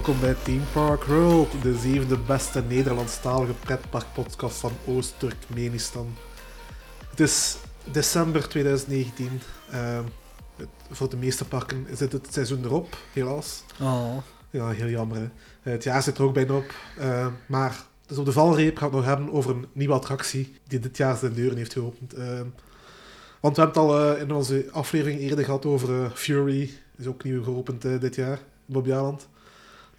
Welkom bij Team Park World, de zevende beste Nederlandstalige pretparkpodcast van Oost-Turkmenistan. Het is december 2019. Ehm, het- voor de meeste parken zit het seizoen erop, helaas. Oh. Ja, heel jammer. Hè? Eh, Het jaar zit er ook bijna op. Ehm, maar dus op de valreep gaan we het nog hebben over een nieuwe attractie die dit jaar zijn deuren heeft geopend. Want we hebben het al eh, in onze aflevering eerder gehad over eh, Fury. Die is ook nieuw geopend eh, dit jaar, in Bobbejaanland.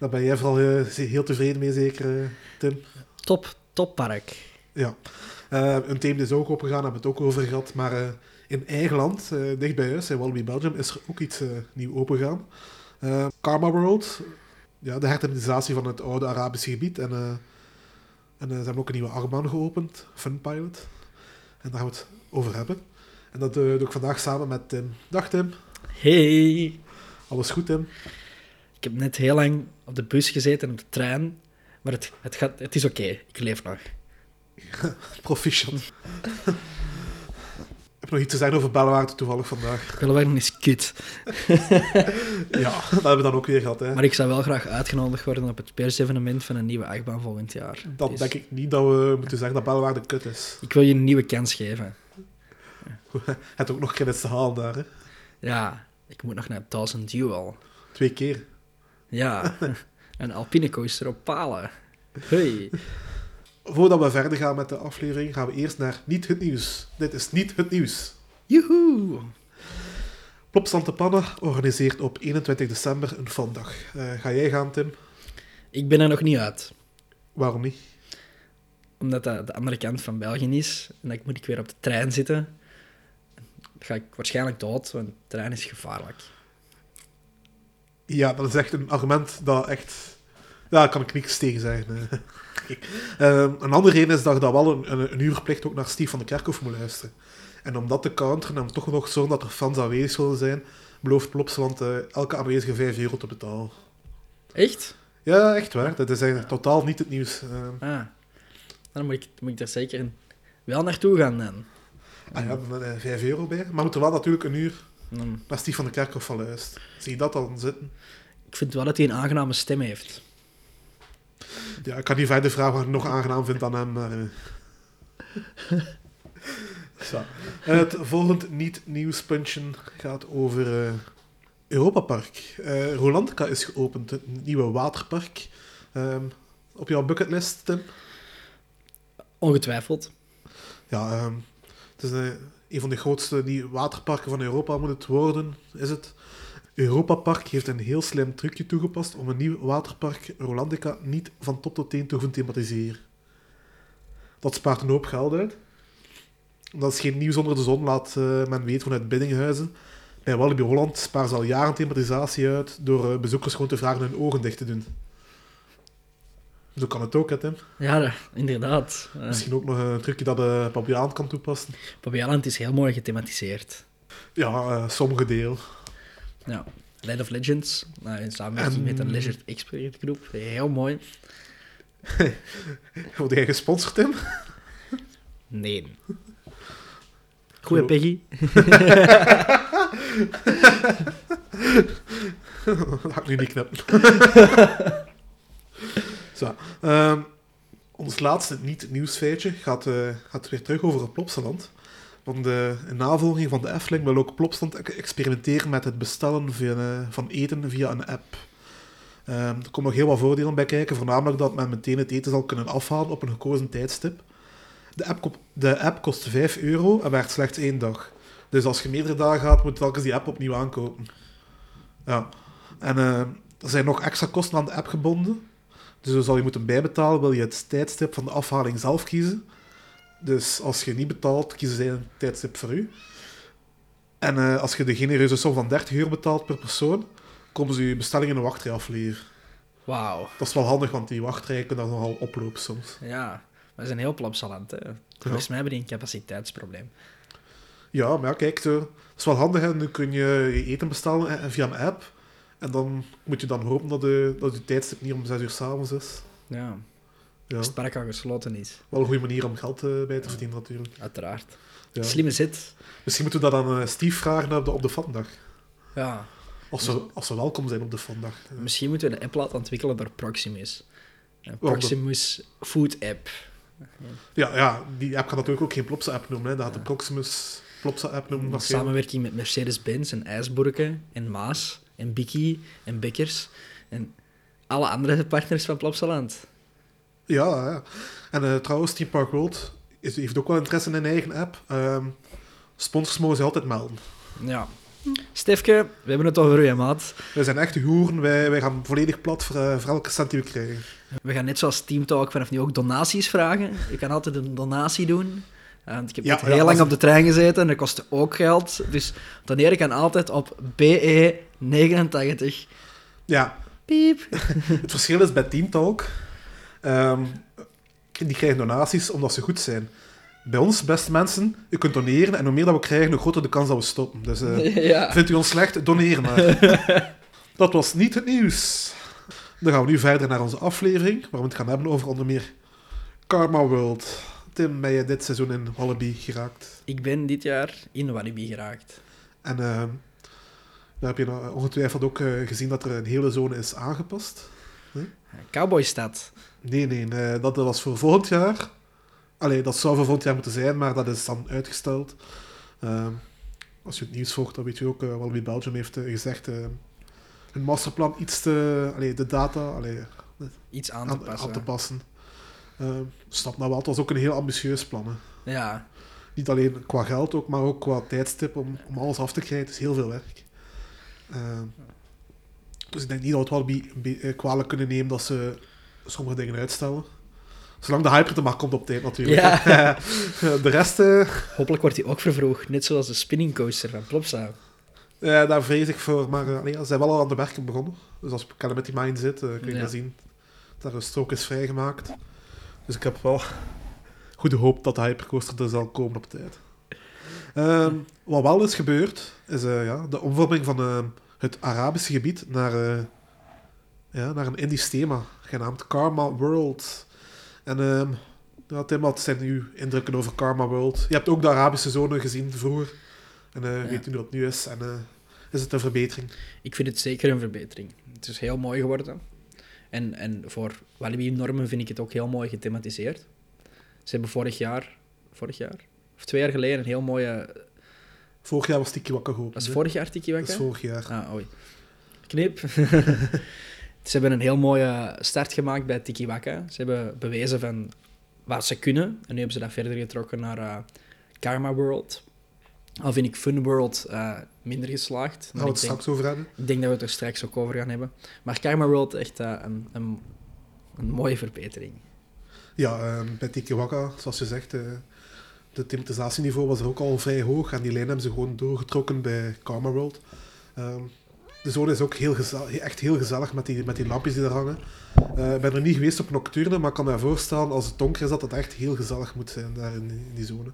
Daar ben jij vooral eh, heel tevreden mee, zeker, eh, Tim? Top, toppark. Ja. Eh, een thema is ook opgegaan, hebben we het ook over gehad. Maar in eigen land, dicht bij huis, in Walibi Belgium, is er ook iets nieuw opengegaan. Karma World, ja, de hertimisatie van het oude Arabische gebied. En, en ze hebben ook een nieuwe achtbaan geopend, Fun Pilot. En daar gaan we het over hebben. En dat doe ik vandaag samen met Tim. Dag Tim, Hey. alles goed Tim? Ik heb net heel lang op de bus gezeten en op de trein. Maar het, het, gaat, het is oké. Ik leef nog. Proficiat. Ik heb nog iets te zeggen over Bellewaarde toevallig vandaag. Bellewaarde is kut. Ja, dat hebben we dan ook weer gehad. Hè. Maar ik zou wel graag uitgenodigd worden op het persevenement van een nieuwe achtbaan volgend jaar. Dan Dus denk ik niet dat we moeten zeggen dat Bellewaarde kut is. Ik wil je een nieuwe kans geven. Je hebt ook nog credits te halen daar, hè. Ja, ik moet nog naar Thousand Duel. Twee keer. Ja, een alpine coaster op palen. Hey. Voordat we verder gaan met de aflevering, gaan we eerst naar niet het nieuws. Dit is niet het nieuws. Joehoe. Plopsland de Panne organiseert op 21 december een vandag. Eh, ga jij gaan, Tim? Ik ben er nog niet uit. Waarom niet? Omdat dat de andere kant van België is. En dan moet ik weer op de trein zitten. Dan ga ik waarschijnlijk dood, want de trein is gevaarlijk. Ja, dat is echt een argument dat echt... Ja, daar kan ik niks tegen zeggen. eh. Ehm, een andere reden is dat je dan wel een, een, een uur verplicht ook naar Steve van de Kerkhof moet luisteren. En om dat te counteren en toch nog zorgen dat er fans aanwezig zullen zijn, belooft Plopsland eh, elke aanwezige 5 euro te betalen. Echt? Ja, echt waar. Dat is eigenlijk totaal niet het nieuws. Ehm, Ah. Dan moet ik, moet ik daar zeker wel naartoe gaan dan. ah ja, dan eh, 5 euro bij. Maar moet er wel natuurlijk een uur Dan- naar Steve van de Kerkhof van luisteren. Zie je dat dan zitten? Ik vind wel dat hij een aangename stem heeft. Ja, ik kan niet verder vragen wat ik nog aangenaam vind dan hem, maar... eh. Zo. Het volgende niet-nieuwspuntje gaat over eh Europa Park. Eh Rolandica is geopend, het nieuwe waterpark. Ehm, op jouw bucketlist, Tim? Ongetwijfeld. Ja, ehm, het is een, een van de grootste die waterparken van Europa moet het worden, is het. Europa Park heeft een heel slim trucje toegepast om een nieuw waterpark Rolandica niet van top tot teen te hoeven thematiseren. Dat spaart een hoop geld uit. Dat is geen nieuws onder de zon, laat eh, men weten vanuit Biddinghuizen. Bij Walibi Holland sparen ze al jaren thematisatie uit door eh, bezoekers gewoon te vragen hun ogen dicht te doen. Zo kan het ook, hè, Tim. Ja, dat- inderdaad. Uh, Misschien ook nog een trucje dat de Papiaan kan toepassen. Bobbejaanland is heel mooi gethematiseerd. Ja, eh, sommige deel. Ja. Land of Legends, in samenwerking En- met een Leisure Expert groep. Heel mooi. Word jij gesponsord, Tim? Nee. Goeie. Peggy. ik nu niet knippen. Ehm, ons laatste niet-nieuwsfeitje gaat, eh, gaat weer terug over het Plopsaland. Want eh, in navolging van de Efteling wil ook Plopsaland experimenteren met het bestellen via, eh, van eten via een app. Ehm, er komen nog heel wat voordelen bij kijken, voornamelijk dat men meteen het eten zal kunnen afhalen op een gekozen tijdstip. De app, de app kost 5 euro en werkt slechts één dag. Dus als je meerdere dagen gaat, moet je telkens die app opnieuw aankopen. Ja. En eh, er zijn nog extra kosten aan de app gebonden. Dus dan zal je moeten bijbetalen, wil je het tijdstip van de afhaling zelf kiezen. Dus als je niet betaalt, kiezen zij een tijdstip voor u. En eh, als je de genereuze som van 30 euro betaalt per persoon, komen ze je bestelling in een wachtrij afleveren. Wauw. Dat is wel handig, want die wachtrijen kunnen dan nogal oplopen soms. Ja, we zijn heel plopsaland. Hè. Volgens mij hebben die een capaciteitsprobleem. Ja, maar ja, kijk, dat is wel handig. Hè. Nu kun je je eten bestellen eh, via een app. En dan moet je dan hopen dat de, dat je tijdstip niet om 6 uur s'avonds is. Ja, Ja, als het park al gesloten is. wel een goede manier om geld eh, bij te verdienen natuurlijk. Uiteraard. Ja. Slimme zit. Misschien moeten we dat aan eh, Steve vragen op de, op de vandag. Ja. Als ze, als ze welkom zijn op de vandaag. Misschien moeten we de app laten ontwikkelen door Proximus. Een Proximus Food App. Ja, ja, die app gaat natuurlijk ook geen Plopsa-app noemen. Hè. Dat gaat de Proximus Plopsa-app noemen. Een samenwerking met Mercedes-Benz en IJsburken en Maas en Biki en Bekkers en alle andere partners van Plopsaland. Ja, ja. En eh, trouwens, Team Park World is, heeft ook wel interesse in een eigen app. Ehm sponsors mogen ze altijd melden. Ja. Stefke, we hebben het over u, maat. Wij zijn echte hoeren. Wij, wij gaan volledig plat voor, eh, voor elke cent die we krijgen. We gaan net zoals Team Talk vanaf nu ook donaties vragen. Je kan altijd een donatie doen. Uh, want ik heb Ja, heel lang op de trein gezeten en dat kostte ook geld. Dus doneren kan altijd op E BE89. Ja, Piep. het verschil is bij Team Talk. ehm, die krijgen donaties omdat ze goed zijn. Bij ons, beste mensen, u kunt doneren en hoe meer dat we krijgen, hoe groter de kans dat we stoppen. Dus eh, Ja. vindt u ons slecht, doneer maar. dat was niet het nieuws. Dan gaan we nu verder naar onze aflevering, waar we het gaan hebben over onder meer Karma World. Tim, ben je dit seizoen in Wallaby geraakt? Ik ben dit jaar in Walibi geraakt. En ehm dan heb je nou ongetwijfeld ook eh, gezien dat er een hele zone is aangepast. Cowboystad. Nee, nee, dat was voor volgend jaar. Allee, dat zou voor volgend jaar moeten zijn, maar dat is dan uitgesteld. Ehm, als je het nieuws volgt, dan weet je ook, uh, Wallaby Belgium heeft eh, gezegd eh hun masterplan iets te... Allee, de data allee, Iets aan te aan, passen. aan te passen. Ehm, snap nou wel, het was ook een heel ambitieus plan. Hè. Ja. Niet alleen qua geld, ook, maar ook qua tijdstip om, om alles af te krijgen. Het is heel veel werk. Ehm, dus ik denk niet dat we het wel eh, kwalijk kunnen nemen dat ze sommige dingen uitstellen. Zolang de hype er maar komt op tijd, natuurlijk. Ja. de rest, eh, Hopelijk wordt hij ook vervroegd, net zoals de spinning coaster van Plopsa. eh, daar vrees ik voor. Maar eh, allee, ze zijn wel al aan de werken begonnen. Dus als Calamity Mine zit, eh, kun je Ja. zien dat er een strook is vrijgemaakt. Dus ik heb wel goede hoop dat de hypercoaster er zal komen op tijd. Ehm, wat wel is gebeurd, is ja, de omvorming van eh, het Arabische gebied naar, eh, ja, naar een Indisch thema, genaamd Karma World. En ehm ja, Tim, wat zijn uw indrukken over Karma World? Je hebt ook de Arabische zone gezien vroeger. En Ja. weet u hoe dat nu is? En eh, is het een verbetering? Ik vind het zeker een verbetering. Het is heel mooi geworden. En, en voor Walibi-normen vind ik het ook heel mooi gethematiseerd. Ze hebben vorig jaar, vorig jaar, of twee jaar geleden, een heel mooie... Vorig jaar was Tiki Wakka geopend. Was hè? vorig jaar Tiki Dat is vorig jaar. Ah, oei. Knip. ze hebben een heel mooie start gemaakt bij Tiki Waka. Ze hebben bewezen van wat ze kunnen. En nu hebben ze dat verder getrokken naar eh, Karma World. Al vind ik Fun World eh, minder geslaagd. Gaan we het straks over hebben. ik denk dat we het er straks ook over gaan hebben. Maar Karma World echt eh, een, een, een mooie verbetering. Ja, bij Tiki Wakka, zoals je zegt, de thematisatieniveau was er ook al vrij hoog. En die lijn hebben ze gewoon doorgetrokken bij Karma World. Ehm, de zone is ook heel gezellig, echt heel gezellig met die, met die lampjes die er hangen. Eh, Ik ben er niet geweest op Nocturne, maar ik kan me voorstellen als het donker is dat het echt heel gezellig moet zijn daar in die, in die zone.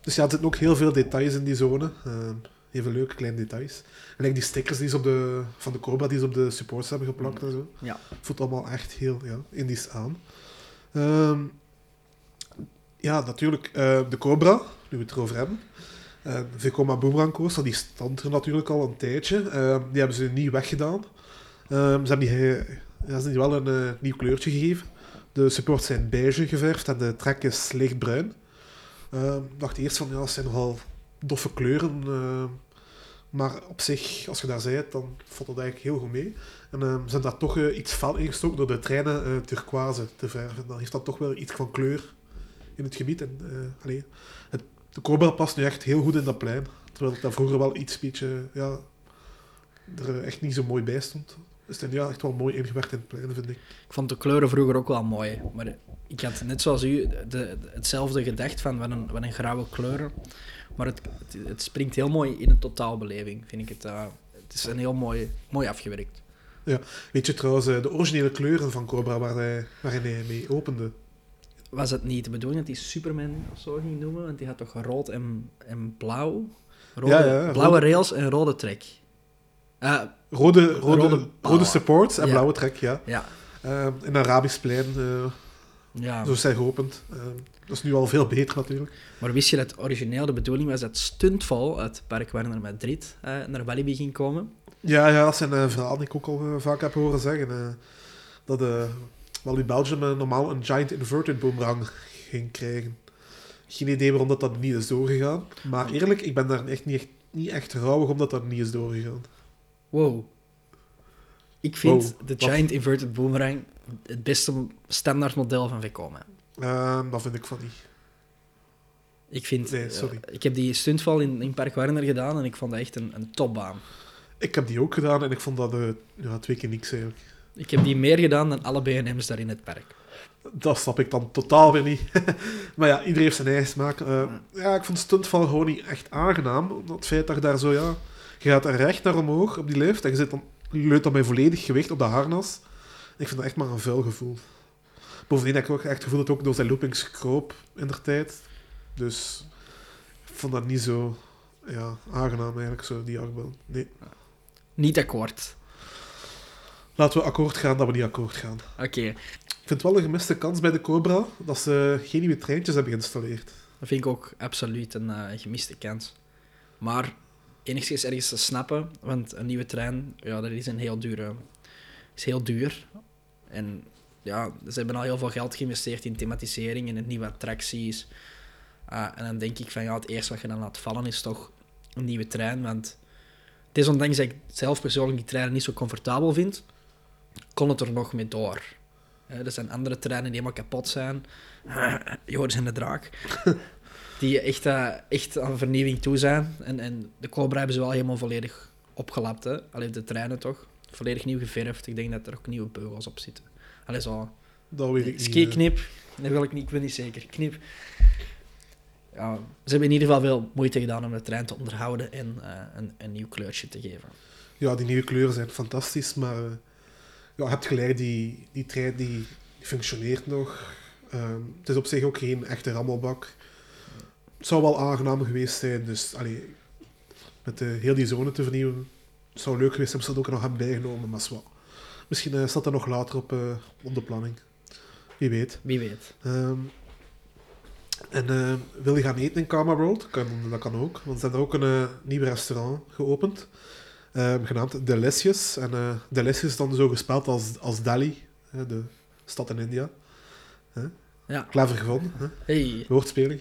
Dus ja, er zitten ook heel veel details in die zone. Ehm, heel veel leuke kleine details. En die stickers die ze op de, van de Cobra die ze op de supports hebben geplakt en zo. Ja. Voelt allemaal echt heel ja, Indisch aan. Ehm, ja, natuurlijk eh, de Cobra, nu we het erover hebben. Uh, Vekoma Boomerang Coaster, die stond er natuurlijk al een tijdje. Ehm, die hebben ze niet weggedaan. Ze hebben die, ja, die wel een eh, nieuw kleurtje gegeven. De supports zijn beige geverfd en de trek is lichtbruin. Ik dacht eerst van, ja, het zijn nogal doffe kleuren. maar op zich, als je daar bent, dan valt het eigenlijk heel goed mee. En ze hebben daar toch eh, iets fel ingestoken door de treinen eh turquoise te verven. Dan heeft dat toch wel iets van kleur in het gebied. En, allee, het, de Cobra past nu echt heel goed in dat plein. Terwijl het daar vroeger wel iets beetje, ja, er eh, echt niet zo mooi bij stond. Dus het is ja, echt wel mooi ingewerkt in het plein, vind ik. Ik vond de kleuren vroeger ook wel mooi. Maar ik had net zoals u de, de- hetzelfde gedacht van wat een, wat een grauwe kleuren. Maar het, het, het springt heel mooi in een totaalbeleving, vind ik het. eh, het is een heel mooi, mooi afgewerkt. Weet je trouwens, de originele kleuren van Cobra waar hij, waarin hij mee opende? Was het niet de bedoeling dat hij Superman of zo ging noemen? Want die had toch rood en, en blauw? Rode, Ja, ja, blauwe rode- rails en rode trek. Ah, Rode, rode, Rode supports en Ja. blauwe trek, ja. ja. Eh, in Arabisch plein, eh, Ja, Zo zij geopend. Eh, dat is nu al veel beter natuurlijk. maar wist je dat origineel de bedoeling was dat Stuntval uit Park Warner Madrid eh, naar Walibi ging komen? Ja, ja dat zijn uh, verhalen die ik ook al uh, vaak heb horen zeggen. Uh, dat uh, Walibi Belgium normaal een giant inverted boomerang ging krijgen. Geen idee waarom dat, dat niet is doorgegaan. Maar eerlijk, ik ben daar echt niet echt, niet echt rouwig omdat dat niet is doorgegaan. Wow. Ik vind Wow, de wat? Giant Inverted Boomerang het beste standaard model van Vekoma. Uh, dat vind ik van niet. Ik vind... Nee, sorry. uh, ik heb die stuntval in, in Park Warner gedaan en ik vond dat echt een, een topbaan. Ik heb die ook gedaan en ik vond dat uh, ja, twee keer niks eigenlijk. Ik heb die meer gedaan dan alle B&M's daar in het park. Dat snap ik dan totaal weer niet. maar ja, iedereen heeft zijn eigen smaak. Uh, ja, ik vond stuntval gewoon niet echt aangenaam. Het feit dat je daar zo, ja... Je gaat recht naar omhoog op die lift en je, zit dan, leunt dan met volledig gewicht op dat harnas. Ik vind dat echt maar een vuil gevoel. Bovendien heb ik ook echt het gevoel dat het ook door zijn loopings kroop in der tijd. Dus ik vond dat niet zo ja, aangenaam eigenlijk, zo, die achtbaan. Nee. Niet akkoord. Laten we akkoord gaan dat we niet akkoord gaan. Oké. Okay. Ik vind het wel een gemiste kans bij de Cobra dat ze geen nieuwe treintjes hebben geïnstalleerd. Dat vind ik ook absoluut een uh, gemiste kans. Maar enigszins ergens te snappen, want een nieuwe trein, ja, dat is een heel dure, is heel duur. En ja, ze hebben al heel veel geld geïnvesteerd in thematisering en in nieuwe attracties. Uh, en dan denk ik van ja, het eerste wat je dan laat vallen is toch een nieuwe trein. Want desondanks dat ik zelf persoonlijk die treinen niet zo comfortabel vind, kon het er nog mee door. Uh, er zijn andere treinen die helemaal kapot zijn. Uh, Joris en de draak. die echt, uh, echt aan vernieuwing toe zijn. En, en de Cobra hebben ze wel helemaal volledig opgelapt. Hè? Alleen de treinen toch. Volledig nieuw geverfd. Ik denk dat er ook nieuwe beugels op zitten. Allee, zo. Dat weet ik niet. Ski knip. Dat wil ik niet, ik ben niet zeker. Knip. Ja, ze hebben in ieder geval veel moeite gedaan om de trein te onderhouden en uh, een, een nieuw kleurtje te geven. Ja, die nieuwe kleuren zijn fantastisch, maar uh, ja, je hebt gelijk, die, die trein die functioneert nog. Um, het is op zich ook geen echte rammelbak. Het zou wel aangenaam geweest zijn, dus allee, met de, heel die zone te vernieuwen, het zou leuk geweest zijn, ze dat ook nog hebben bijgenomen, maar zwart. Misschien uh, staat dat nog later op, uh, op de planning. Wie weet. Wie weet. Um, en uh, wil je gaan eten in Karma World? Kan, dat kan ook, want ze hebben ook een nieuw restaurant geopend, genaamd Delicious. En uh, Delicious is dan zo gespeld als, als Delhi, de stad in India. Ja. Clever gevonden. Hè? Hey. Woordspeling.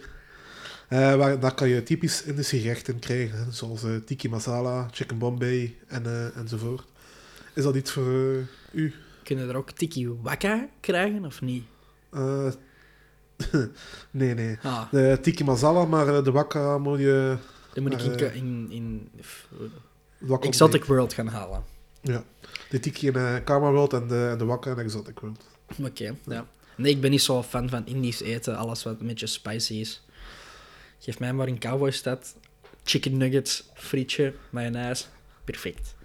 Uh, waar, daar kan je typisch Indische gerechten krijgen, hè? zoals uh, tiki masala, chicken bombay en, uh, enzovoort. Is dat iets voor u? Kunnen we er ook tiki waka krijgen of niet? nee, nee. Ah. De tiki masala, maar de wakka moet je... Dan moet ik in, in, in Exotic World gaan halen. Ja, de tiki in uh, Karma World en de, en de wakka in Exotic World. Oké, okay, ja. Nee, ik ben niet zo fan van Indisch eten, alles wat een beetje spicy is. Geef mij maar een cowboystad, chicken nuggets, frietje, mayonaise, perfect.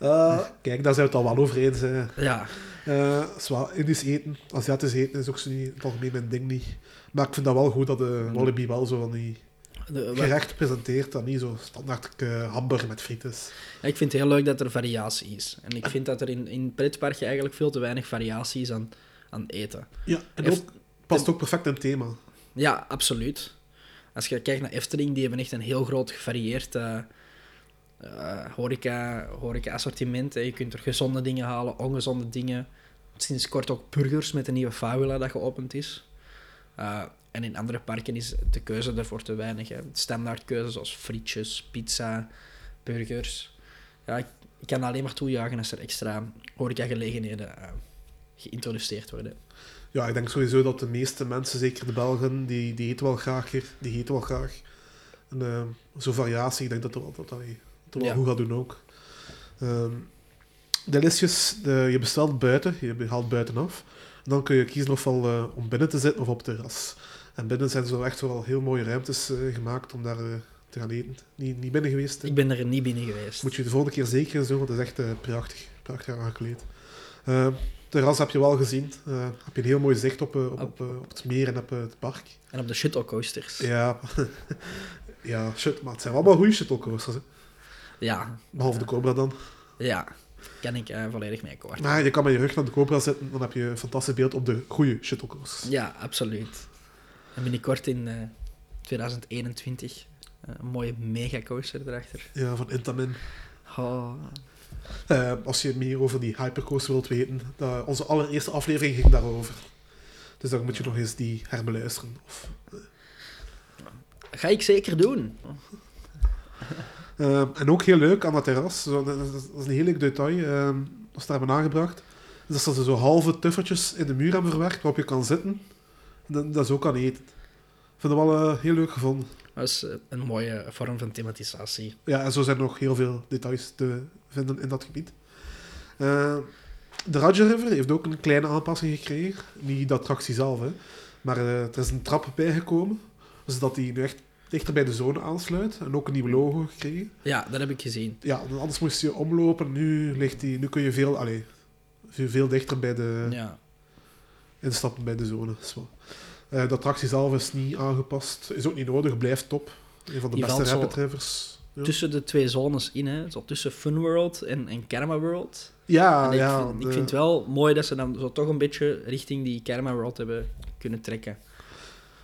Uh, kijk, daar zijn we het al wel over eens. Hè. Ja. Uh, zwaar, Indisch eten, Aziatisch eten is ook zo niet, het algemeen mijn ding niet. Maar ik vind dat wel goed dat de Wallaby wel zo van die de, gerecht presenteert, dat niet zo standaard hamburger met friet is. Ja, ik vind het heel leuk dat er variatie is. En ik vind dat er in, in pretparkje eigenlijk veel te weinig variatie is aan, aan eten. Ja, en ook, past ook perfect in het thema. Ja, absoluut. Als je kijkt naar Efteling, die hebben echt een heel groot gevarieerd uh, uh, horeca, horeca assortiment. Hè. Je kunt er gezonde dingen halen, ongezonde dingen. Sinds kort ook burgers met een nieuwe Fabula dat geopend is. Uh, en in andere parken is de keuze daarvoor te weinig. Hè. Standaard keuzes zoals frietjes, pizza, burgers. Ja, ik, ik kan alleen maar toejuichen als er extra horeca-gelegenheden uh, geïntroduceerd worden. Ja, ik denk sowieso dat de meeste mensen, zeker de Belgen, die, die eten wel graag hier. Die eten wel graag. En uh, zo'n variatie, ik denk dat dat, dat, dat, dat wel ja. goed gaat doen ook. Um, de, je bestelt buiten, je haalt buitenaf. En dan kun je kiezen ofwel uh, om binnen te zitten of op terras. En binnen zijn zo echt wel heel mooie ruimtes uh, gemaakt om daar uh, te gaan eten. Niet, niet binnen geweest? Hè? Ik ben er niet binnen geweest. Moet je de volgende keer zeker eens doen, want het is echt uh, prachtig, prachtig aangekleed. Terras heb je wel gezien. Heb je een heel mooi zicht op, op, op, op het meer en op het park. En op de shuttlecoasters. Ja, ja shut, maar het zijn allemaal goede shuttlecoasters. Hè? Ja. Behalve de Cobra dan. Ja. Kan ik eh, volledig mee akkoord. Maar je kan met je rug naar de GoPro zitten, dan heb je een fantastisch beeld op de goede shuttlecoasters. Ja, absoluut. En binnenkort in eh, 2021 eh, een mooie megacoaster erachter. Ja, van Intamin. Oh, Eh, als je meer over die hypercoaster wilt weten, dat, onze allereerste aflevering ging daarover. Dus dan moet je nog eens die herbeluisteren. Of, ga ik zeker doen. Eh, en ook heel leuk aan dat terras, zo, dat, is- dat is een heel leuk detail, eh, dat ze daar hebben aangebracht, is dat ze zo halve tuffertjes in de muur hebben verwerkt waarop je kan zitten. Dat, dat is ook aan eten. Ik vind het wel eh, heel leuk gevonden. Dat is eh, een mooie vorm van thematisatie. Ja, en zo zijn er nog heel veel details te vinden in dat gebied. Eh, de Raja River heeft ook een kleine aanpassing gekregen. Niet de attractie zelf, hè. maar er is een trap bijgekomen, zodat die nu echt dichter bij de zone aansluit. En ook een nieuw logo gekregen. Ja, dat heb ik gezien. Ja, want anders moest je omlopen. Nu, ligt die, nu kun je veel, veel, veel dichter bij de, Ja. instappen bij de zone. Zo. Eh, de attractie zelf is niet aangepast. Is ook niet nodig, blijft top. Een van de Die beste rapid. Ja, Tussen de twee zones in, hè. Zo tussen Fun World en, en Karma World. ja, en ik, ja, vind, de- ik vind het wel mooi dat ze dan zo toch een beetje richting die Karma World hebben kunnen trekken.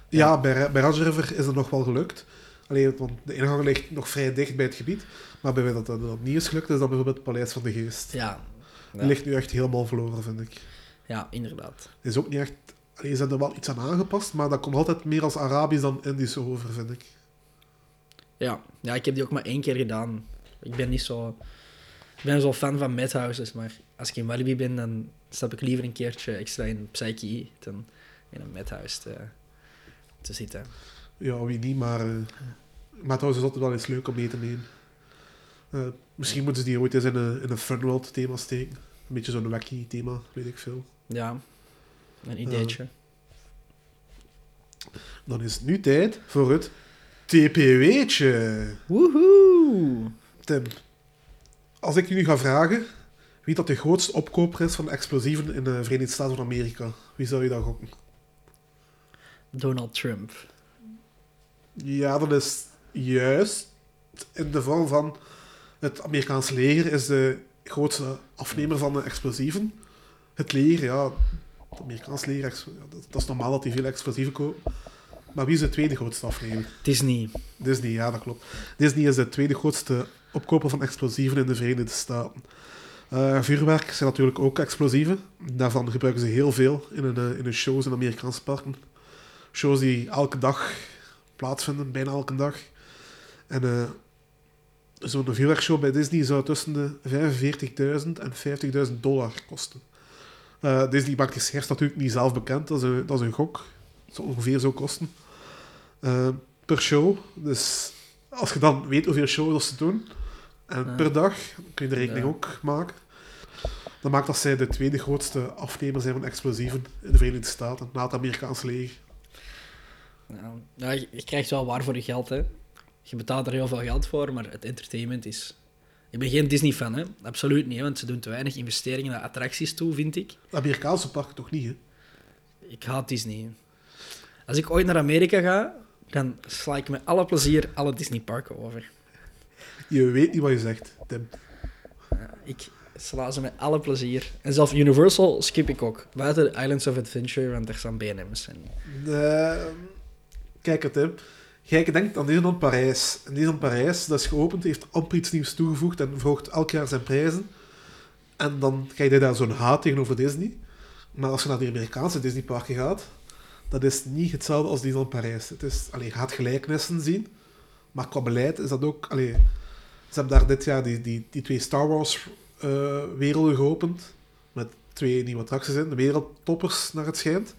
Ja, bij, bij River is het nog wel gelukt. Alleen, want de ingang ligt nog vrij dicht bij het gebied. Maar bij mij dat dat, dat niet is gelukt, is dat bijvoorbeeld het Paleis van de Geest. Ja. Ligt nu echt helemaal verloren, vind ik. ja inderdaad. is ook niet echt... Allee, ze hebben er wel iets aan aangepast, maar dat komt altijd meer als Arabisch dan Indisch over, vind ik. Ja. ja, ik heb die ook maar één keer gedaan. Ik ben niet zo... Ik ben zo fan van madhouses, maar als ik in Walibi ben, dan stap ik liever een keertje extra in Psyche dan in een madhouse te, te zitten. Ja, wie niet, maar... maar trouwens is altijd wel eens leuk om mee te nemen. Eh, misschien moeten ze die ooit eens in een, in een Funworld thema steken. Een beetje zo'n wacky thema, weet ik veel. Ja, een ideetje. Dan is het nu tijd voor het TPW'tje. Woehoe! Tim, als ik je nu ga vragen wie dat de grootste opkoper is van explosieven in de Verenigde Staten van Amerika, wie zou je dan gokken? Donald Trump. Ja, dat is juist. In de vorm van het Amerikaanse leger is de grootste afnemer van de explosieven. Het leger, ja, leger, ex- ja, dat, dat is normaal dat die veel explosieven kopen. Maar wie is de tweede grootste afnemer? Disney. Disney, ja, dat klopt. Disney is de tweede grootste opkoper van explosieven in de Verenigde Staten. Eh, vuurwerk zijn natuurlijk ook explosieven. Daarvan gebruiken ze heel veel in hun, eh, in hun shows in Amerikaanse parken. Shows die elke dag plaatsvinden, bijna elke dag. En eh, zo'n vuurwerkshow bij Disney zou tussen de 45.000 en 50.000 dollar kosten. Eh, Disney maakt die cijfers natuurlijk niet zelf bekend, dat is een, dat is een gok. Dat zou ongeveer zo kosten. Eh, per show. Dus als je dan weet hoeveel shows ze doen, en Ja. per dag, dan kun je de rekening Ja. ook maken. Dan maakt dat zij de tweede grootste afnemer zijn van explosieven in de Verenigde Staten, na het Amerikaanse leger. Ja, je, je krijgt wel waar voor je geld, hè. Je betaalt er heel veel geld voor, maar het entertainment is... Ik ben geen Disney-fan, hè. Absoluut niet, hè, want ze doen te weinig investeringen naar attracties toe, vind ik. De Amerikaanse parken toch niet, hè? Ik haat Disney. Als ik ooit naar Amerika ga, dan sla ik met alle plezier alle Disney-parken over. Je weet niet wat je zegt, Tim. Ja, ik sla ze met alle plezier. En zelfs Universal skip ik ook. Buiten de Islands of Adventure, want er staan BNM's. En... Eh, kijk het, Tim. Jij denkt aan Disneyland Parijs. En Disneyland Parijs, dat is geopend, heeft amper iets nieuws toegevoegd en verhoogt elk jaar zijn prijzen. En dan krijg je daar zo'n haat tegenover Disney. Maar als je naar de Amerikaanse Disneyparken gaat, dat is niet hetzelfde als Disneyland Parijs. Het is, allee, je gaat gelijkenissen zien, maar qua beleid is dat ook... Allee, ze hebben daar dit jaar die, die, die twee Star Wars eh, geopend, met twee nieuwe attracties in, de wereldtoppers naar het schijnt.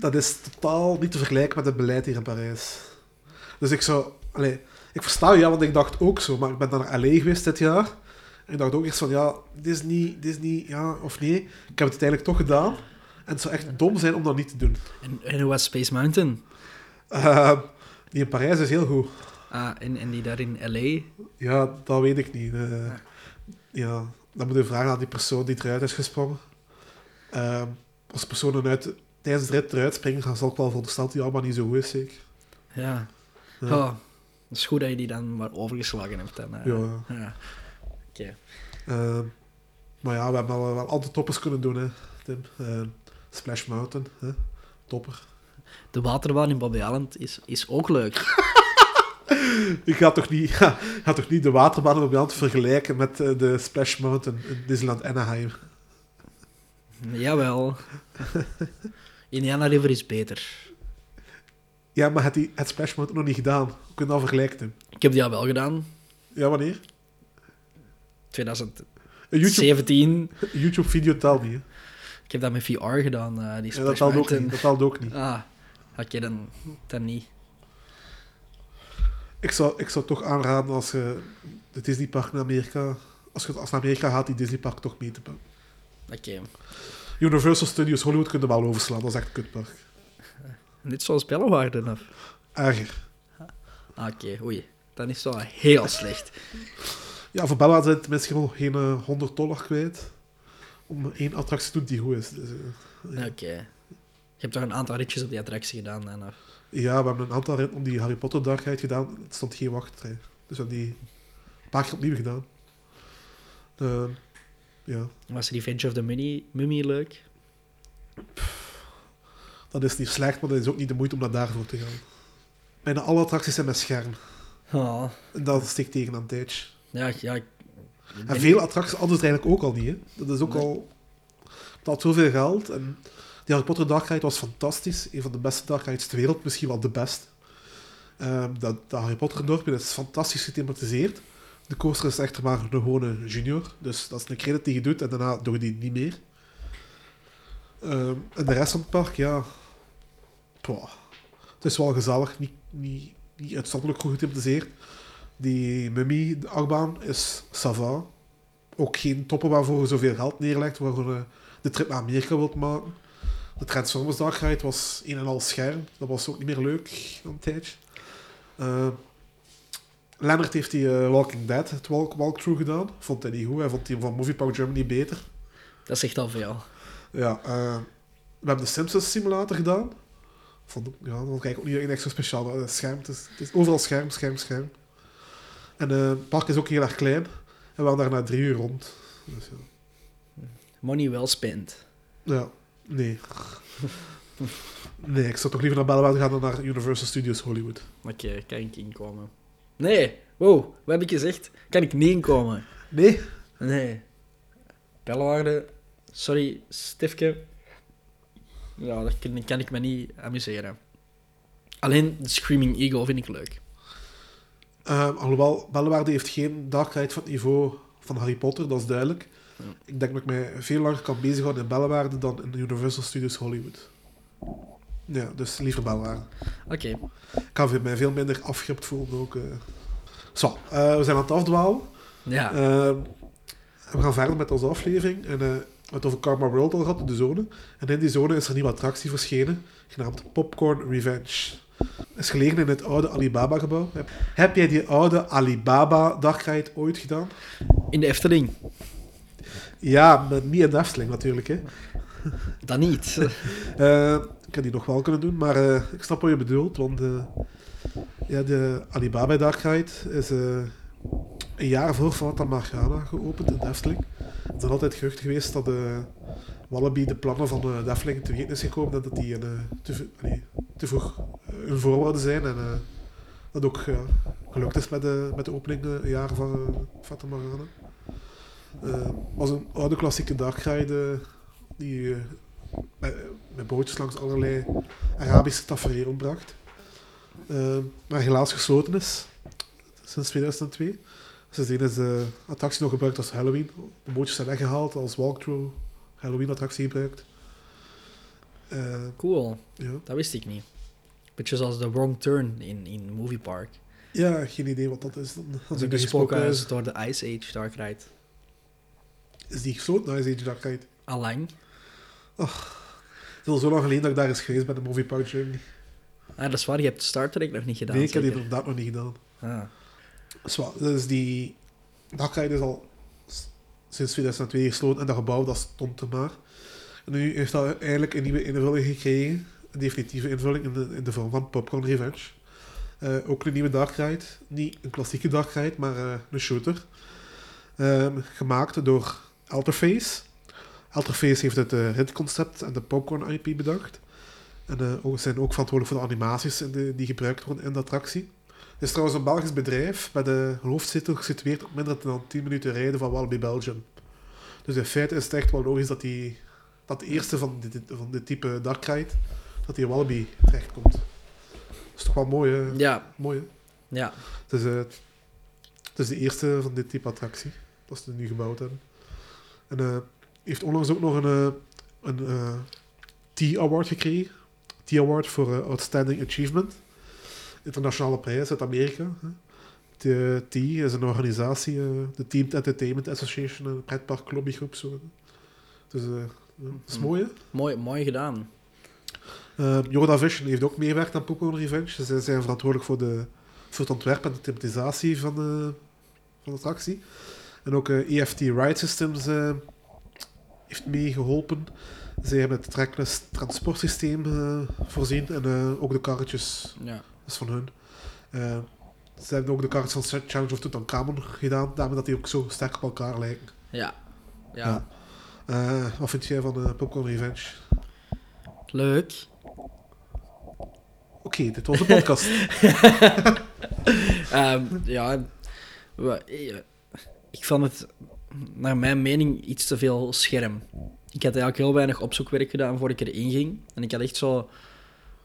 Dat is totaal niet te vergelijken met het beleid hier in Parijs. Dus ik zou... Allee, ik versta je, ja, want ik dacht ook zo, maar ik ben dan naar L.A. geweest dit jaar. En ik dacht ook eerst van, ja, Disney, Disney, ja of nee. Ik heb het uiteindelijk toch gedaan. En het zou echt dom zijn om dat niet te doen. En, en hoe was Space Mountain? Eh, die in Parijs is heel goed. Ah, en, en die daar in L.A.? Ja, dat weet ik niet. Eh, ja, dan moet je vragen aan die persoon die eruit is gesprongen. Eh, als de persoon eruit, tijdens de rit eruit springt, dan zal ik wel veronderstellen dat die allemaal niet zo goed is, zeker. Ja. Ja. Oh, het is goed dat je die dan maar overgeslagen hebt. Dan, eh. Ja. ja. Oké. Eh, Maar ja, we hebben al wel andere toppers kunnen doen, hè, Tim. Eh, Splash Mountain, hè? topper. De waterbaan in Bobby Island is, is ook leuk. Je gaat toch niet, gaat toch niet de waterbaan op land vergelijken met eh, de Splash Mountain in Disneyland Anaheim? Jawel. Indiana River is beter. Ja, maar het, die, het Mountain nog niet gedaan. Hoe kun je dat vergelijken? Ik heb die al wel gedaan. Ja, wanneer? 2017. Een YouTube, YouTube video telt niet, hè? Ik heb dat met VR gedaan. eh, die Ja, Splash dat telt ook niet. Dat telt ook niet. Ah, oké, dan, dan niet. Ik zou, ik zou toch aanraden als je de Disneypark naar Amerika... Als je als naar Amerika gaat, die Disneypark toch mee te pakken. Oké. Universal Studios Hollywood kun je wel overslaan. Dat is echt een kutpark. Dit zoals Bellewaarde of? Erger. Ah, Oké, oei. Dan is het wel heel slecht. Ja, voor Bella zijn tenminste gewoon geen eh, 100 dollar kwijt. Om één attractie te doen die goed is. Dus, eh, ja. Oké. Je hebt toch een aantal ritjes op die attractie gedaan dan? Of? Ja, we hebben een aantal ritten om die Harry Potter darkheid gedaan. Het stond geen wachtrij. Dus we hebben die een paar keer opnieuw gedaan. Eh, ja, Was Revenge of the Mummy, Mummy leuk? dat is niet slecht, maar dat is ook niet de moeite om naar daarvoor te gaan. Bijna alle attracties zijn met scherm. Oh. En dat steekt tegen aan tijdje. Ja, ja. ik- En veel attracties anders eigenlijk ook al niet. Hè. Dat is ook Nee. al... Het had zoveel geld. En die Harry Potter Dark Ride was fantastisch. Een van de beste Dark Rides ter wereld. Misschien wel de beste. Ehm, dat, dat Harry Potter dorpje is fantastisch gethematiseerd. De coaster is echter maar een gewone junior. Dus dat is een credit die je doet. En daarna doe je die niet meer. Ehm, en de rest van het park, ja... Poh. Het is wel gezellig. Niet, niet, niet uitzonderlijk goed gethematiseerd. Die Mummy, de achtbaan, is sava. Ook geen toppen waarvoor je zoveel geld neerlegt, waarvoor je de trip naar Amerika wilt maken. De Transformers Dark Ride was een en al scherm. Dat was ook niet meer leuk een tijdje. Eh, Leonard heeft die eh, Walking Dead, het walk walkthrough gedaan. Vond hij niet goed. Hij vond die van Movie Park Germany beter. Dat zegt al veel. Ja, eh, we hebben de Simpsons simulator gedaan. Vond, ja, dat vond ik ook niet echt zo speciaal. Het scherm, het is, het is overal scherm, scherm, scherm. En eh, het park is ook heel erg klein. En we waren daar na drie uur rond. Dus ja. Money well spent. ja, nee. Nee, ik zou toch liever naar Bellewaarde gaan dan naar Universal Studios Hollywood. Oké, kan ik inkomen? Nee. Wow, wat heb ik gezegd? Kan ik niet inkomen? Nee? Nee. Sorry, Stifke. Ja, daar kan, kan ik me niet amuseren. Alleen de Screaming Eagle vind ik leuk. Ehm, alhoewel, Bellewaarde heeft geen dark ride van het niveau van Harry Potter, dat is duidelijk. Ja. Ik denk dat ik mij veel langer kan bezighouden in Bellewaarde dan in Universal Studios Hollywood. Ja, dus liever Bellewaarde. Oké. Ik kan mij veel minder afgript voelen ook. eh. Zo, eh, we zijn aan het afdwalen. Ja. Eh, we gaan verder met onze aflevering. En, we hebben het over Karma World al gehad, de zone. En in die zone is er een nieuwe attractie verschenen, genaamd Popcorn Revenge. Is gelegen in het oude Alibaba-gebouw. Heb, heb jij die oude Alibaba-dagride ooit gedaan? In de Efteling. Ja, maar niet in de Efteling natuurlijk. Hè. Dat niet. Eh, die nog wel kunnen doen, maar eh, ik snap wat je bedoelt. Want eh, ja, de Alibaba Dagride is eh, een jaar voor Fata Morgana geopend in de Efteling. Er zijn altijd geruchten geweest dat Wallaby de plannen van de te weten is gekomen en dat die een, te, allee, te vroeg hun voorwaarden zijn. En dat ook gelukt is met de, met de opening een jaar van Fata Morgana. Het was een oude klassieke dagride eh, die met, bootjes langs allerlei Arabische tafereel bracht. Eh, maar helaas gesloten is sinds 2002. Sindsdien is de attractie nog gebruikt als Halloween. De bootjes zijn weggehaald als walkthrough Halloween-attractie gebruikt. Eh, Cool. ja. Dat wist ik niet. Beetje zoals de Wrong Turn in, in Movie Park. ja, geen idee wat dat is. Dan, als Dat is door de Ice Age Dark Ride. is die gesloten na Ice Age Dark Ride. Allang. Het is al zo lang geleden dat ik daar eens geweest ben in Movie Park Germany. Ah, dat is waar, je hebt Star Trek nog niet gedaan. Nee, ik heb die zeker? inderdaad nog niet gedaan. Ah. Zwaar, dus die is al s- sinds 2002 gesloten en dat gebouw dat stond er maar. En nu heeft dat eigenlijk een nieuwe invulling gekregen, een definitieve invulling in de, in de vorm van Popcorn Revenge. Eh, ook een nieuwe dagride, niet een klassieke dagride, maar eh, een shooter. Ehm, gemaakt door Alterface. Alterface heeft het uh, ritconcept en de popcorn IP bedacht. En uh, ook, zijn ook verantwoordelijk voor de animaties de, die gebruikt worden in de attractie. Het is trouwens een Belgisch bedrijf met de hoofdzetel gesitueerd op minder dan 10 minuten rijden van Walibi Belgium. Dus in feite is het echt wel logisch dat, die, dat de eerste van dit, van dit type Dark Ride, dat die Walibi terechtkomt. Dat is toch wel mooi, hè? Ja. Mooi, hè? Ja. Het is, uh, het is de eerste van dit type attractie, dat ze nu gebouwd hebben. En uh, heeft onlangs ook nog een, uh, een T-award gekregen. T-award voor Outstanding Achievement. Internationale prijs uit Amerika. De T is een organisatie, de Team Entertainment Association, een pretpark lobbygroep. Zo. Dus dat is mooi, hè? Mooi, mooi gedaan. Uh, Yoda Vision heeft ook meewerkt aan Pokémon Revenge. Zij zijn verantwoordelijk voor, de, voor het ontwerp en de thematisatie van de, van de attractie. En ook uh, EFT Ride Systems uh, heeft meegeholpen. Zij hebben het trackless transportsysteem voorzien en ook de karretjes. Ja. Dat is van hun. ze hebben ook de karretjes van Challenge of Tutankhamon gedaan, daarmee dat die ook zo sterk op elkaar lijken. Ja. ja. ja. wat vind jij van Pokémon Revenge? Leuk. Oké, okay, dit was een podcast. um, ja, ik vond het naar mijn mening iets te veel scherm. Ik had eigenlijk heel weinig opzoekwerk gedaan voor ik erin ging. En ik had echt zo...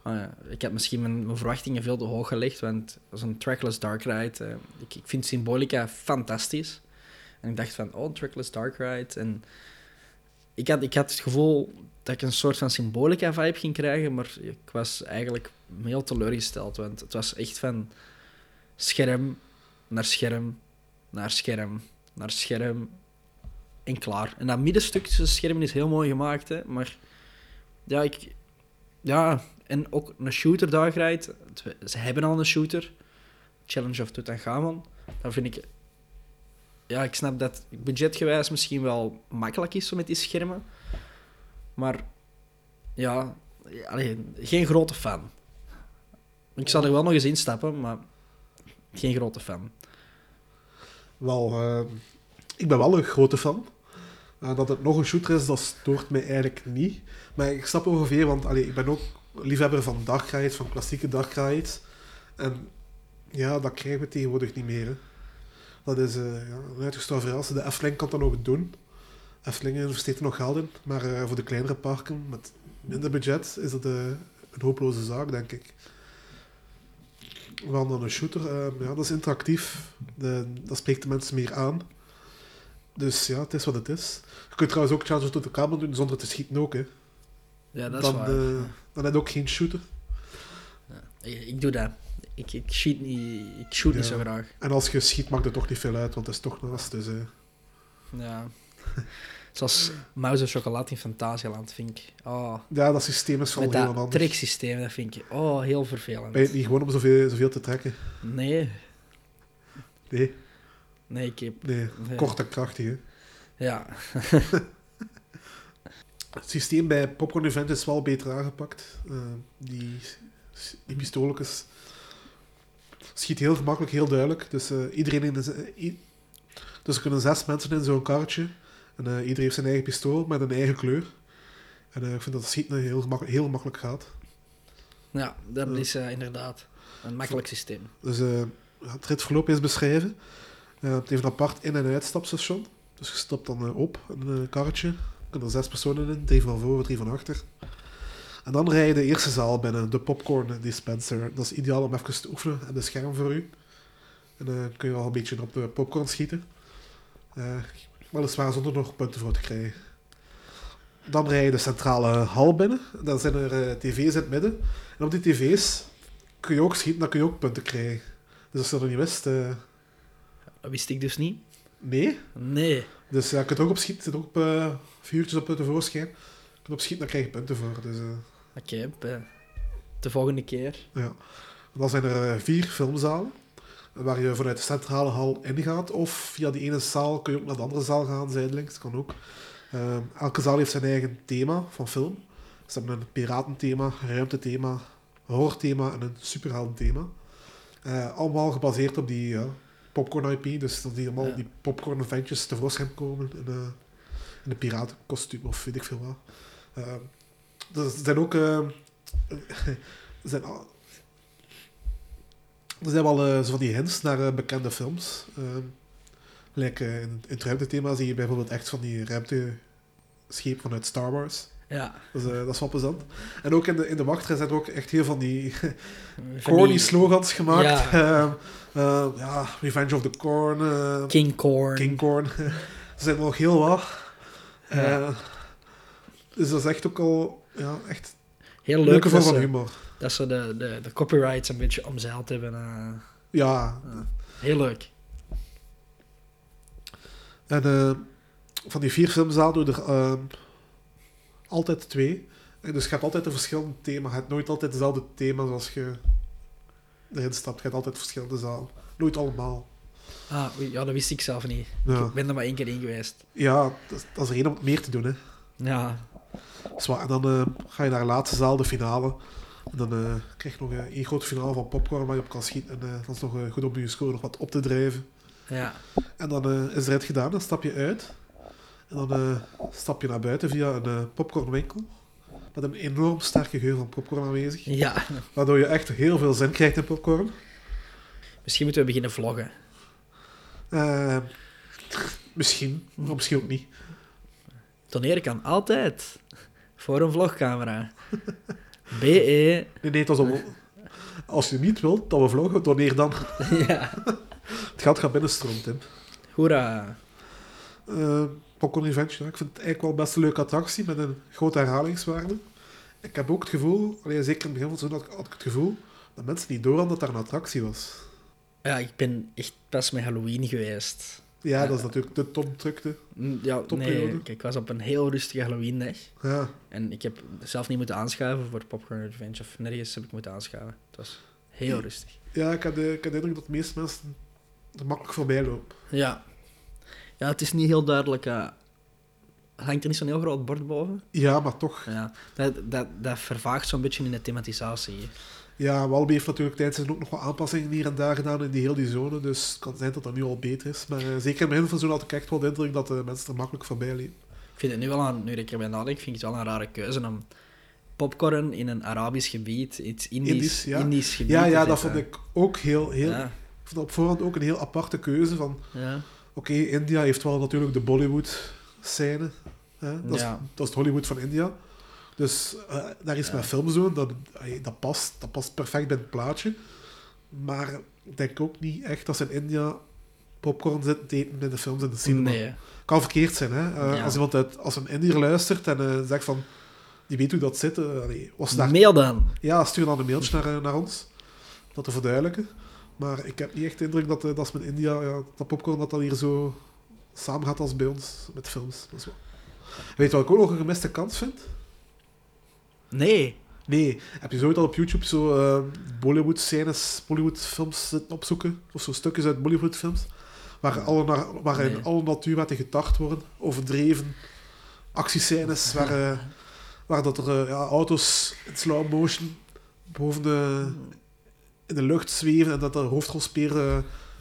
Uh, ik heb misschien mijn, mijn, verwachtingen veel te hoog gelegd, want een trackless dark ride. Uh, ik, ik, vind Symbolica fantastisch. En ik dacht van, oh, trackless dark ride. En ik had, ik had het gevoel dat ik een soort van Symbolica-vibe ging krijgen, maar ik was eigenlijk heel teleurgesteld, want het was echt van scherm naar scherm naar scherm naar scherm en klaar. En dat middenstuk tussen schermen is heel mooi gemaakt, hè, maar ja, ik... Ja, en ook een shooter daar rijdt. Ze hebben al een shooter. Challenge of Tutankhamon. Dan vind ik... Ja, ik snap dat budgetgewijs misschien wel makkelijk is met die schermen. Maar ja, allee, geen grote fan. Ik zal er wel nog eens instappen, maar geen grote fan. Wel, uh, ik ben wel een grote fan. Uh, dat het nog een shooter is, dat stoort mij eigenlijk niet. Maar ik snap ongeveer, want allee, ik ben ook liefhebber van dark van klassieke dark. En ja, dat krijgen we tegenwoordig niet meer. Dat is uh, ja, een uitgestorven verhaal. De Efteling kan dat ook doen. Efteling investeert er nog geld in. Maar voor de kleinere parken met minder budget is dat een hopeloze zaak, denk ik. Wel dan een shooter, uh, ja, dat is interactief. De, dat spreekt de mensen meer aan. Dus ja, het is wat het is. Je kunt trouwens ook Challenge tot de kamer doen zonder te schieten ook. Hè. Ja, dat dan, is waar. dan heb je ook geen shooter. Ja, ik, ik, doe dat. Ik, ik, shoot niet, ik shoot ja. niet zo graag. En als je schiet, maakt het toch niet veel uit, want het is toch naast. Dus, uh. Ja. Zoals Muis en Chocolade in Fantasialand, vind ik. Oh. Ja, dat systeem is wel Met heel dat anders. treksysteem, dat vind ik oh, heel vervelend. Ben je het niet gewoon om zoveel, zoveel te trekken? Nee. Nee? Nee, ik heb... Nee, nee. kort en krachtig, hè? Ja. het systeem bij Popcorn Event is wel beter aangepakt. Uh, die, die schiet heel gemakkelijk, heel duidelijk. Dus uh, iedereen in de, dus er kunnen zes mensen in zo'n karretje. En uh, iedereen heeft zijn eigen pistool met een eigen kleur. En uh, ik vind dat het schieten heel, heel makkelijk gaat. Ja, dat is uh, inderdaad een makkelijk systeem. Dus het ritverloop is beschrijven. het heeft een apart in- en uitstapstation. Dus je stapt dan op een karretje. Er kunnen er zes personen in, drie van voor, drie van achter. En dan rij je de eerste zaal binnen, de popcorn dispenser. Dat is ideaal om even te oefenen en de scherm voor u. En dan kun je al een beetje op de popcorn schieten. Uh, weliswaar zonder nog punten voor te krijgen. Dan rij je de centrale hal binnen. Dan zijn er uh, tv's in het midden. En op die tv's kun je ook schieten, dan kun je ook punten krijgen. Dus als je dat niet wist... Uh... Dat wist ik dus niet. Nee? Nee. Dus ja, je kunt ook op schieten. Er zitten ook uh, vuurtjes op de voorschijn. Je kunt op schieten, dan krijg je punten voor. Dus, Oké, okay, de volgende keer. Ja. Dan zijn er vier filmzalen waar je vanuit de centrale hal ingaat. Of via die ene zaal kun je ook naar de andere zaal gaan, zijdelings. kan ook. Uh, elke zaal heeft zijn eigen thema van film. Ze hebben een piratenthema, ruimtethema, horrorthema en een superheldenthema. Uh, allemaal gebaseerd op die uh, popcorn IP. Dus dat die allemaal die popcorn eventjes tevoorschijn komen. En, in een piratenkostuum of weet ik veel wat. Dus er zijn ook... zijn, er zijn wel eh, zo van die hints naar eh, bekende films. Ehm like, eh, in, in het ruimtethema zie je bijvoorbeeld echt van die ruimteschepen vanuit Star Wars. Ja. Dus, dat is wel plezant. En ook in de, in de wachtrij zijn er ook echt heel van die corny die slogans gemaakt. Ja. Ehm, eh, ja, Revenge of the Corn, King Corn. King Corn. er zijn er nog heel wat. Ja. Dus dat is echt ook al ja, echt Heel leuk leuke vorm van humor. Dat ze de, de, de copyrights een beetje omzeild hebben. eh. Ja, heel leuk. en eh, van die vier films aan doen er altijd twee. En dus je hebt altijd een verschillend thema. Je hebt nooit altijd hetzelfde thema zoals je erin stapt. Je hebt altijd verschillende zalen. Nooit allemaal. Ah, ja, dat wist ik zelf niet. Ja, Ik ben er maar één keer in geweest. ja dat, is- dat is er één om het meer te doen. Hè. Ja, Zwaar. En dan eh, ga je naar de laatste zaal, de finale. En dan eh, krijg je nog eh, één grote finale van popcorn waar je op kan schieten. En eh, dan is nog goed om je score nog wat op te drijven. ja. En dan is het gedaan, dan stap je uit. En dan stap je naar buiten via een popcornwinkel. Met een enorm sterke geur van popcorn aanwezig. ja. Waardoor je echt heel veel zin krijgt in popcorn. Misschien moeten we beginnen vloggen. Misschien, maar misschien ook niet. Toneren kan altijd. Voor een vlogcamera. BE. Nee, nee, het was om... Als je niet wilt dat we vloggen, wanneer dan? ja. Het gaat binnenstromen, Tim. Hoera. Eh Popcorn Revenge, ja, ik vind het eigenlijk wel best een leuke attractie met een grote herhalingswaarde. Ik heb ook het gevoel, allee, zeker in het begin van het seizoen had ik het gevoel, dat mensen niet door hadden dat daar een attractie was. Ja, ik ben echt pas met Halloween geweest. Ja, dat is natuurlijk de tomtrukte. Mm, Ja, Topperiode. nee, kijk, ik was op een heel rustige Halloween-dag. Ja, En ik heb zelf niet moeten aanschuiven voor Popcorn Revenge. Of nergens heb ik moeten aanschuiven. Het was heel rustig. ja ik, heb de, ik heb de indruk dat de meeste mensen er makkelijk voorbij lopen. Ja. Ja, het is niet heel duidelijk. eh, hangt er niet zo'n heel groot bord boven? Ja, maar toch. Ja, dat, dat, dat vervaagt zo'n beetje in de thematisatie. Ja, Walibi heeft natuurlijk tijdens ook nog wat aanpassingen hier en daar gedaan in die heel die zone. Dus het kan zijn dat dat nu al beter is. Maar eh, zeker in begin van had ik echt wel de indruk dat de mensen er makkelijk voorbij liepen. Ik vind het nu wel een, nu ik erbij nadenk, vind ik het wel een rare keuze om popcorn in een Arabisch gebied, iets Indisch, Indisch, ja. Indisch gebied Ja, ja, dat vond ik ook heel, heel... Ja, Ik vond op voorhand ook een heel aparte keuze van... ja. Oké, India heeft wel natuurlijk de Bollywood-scène. Dat, is, dat is het Hollywood van India. Dus eh, daar is Ja. films doen, dat, ey, dat, past, dat past perfect bij het plaatje. Maar ik denk ook niet echt dat ze in India popcorn zitten te eten bij de films in de cinema. Nee. Kan verkeerd zijn, hè. Eh, Ja. Als iemand uit, als een Indiër luistert en eh, zegt van... Die weet hoe dat zit. eh, allee, was daar... Mail dan. Ja, stuur dan een mailtje naar, eh, naar ons. Dat te verduidelijken. Maar ik heb niet echt de indruk dat, eh, dat ze met India, ja, dat popcorn, dat dat hier zo samen gaat als bij ons met films. Dat is wel- Weet je wat ik ook nog een gemiste kans vind? Nee. Nee, heb je zo ooit al op YouTube zo eh, Bollywood-scènes, Bollywood-films zitten opzoeken? Of zo stukjes uit Bollywood-films? Waar, alle, na- waar in Nee. alle natuurwetten gedacht worden, overdreven actiescènes, waar, eh, waar dat er eh, ja, auto's in slow motion boven de, in de lucht zweven en dat de hoofdrolspeler eh,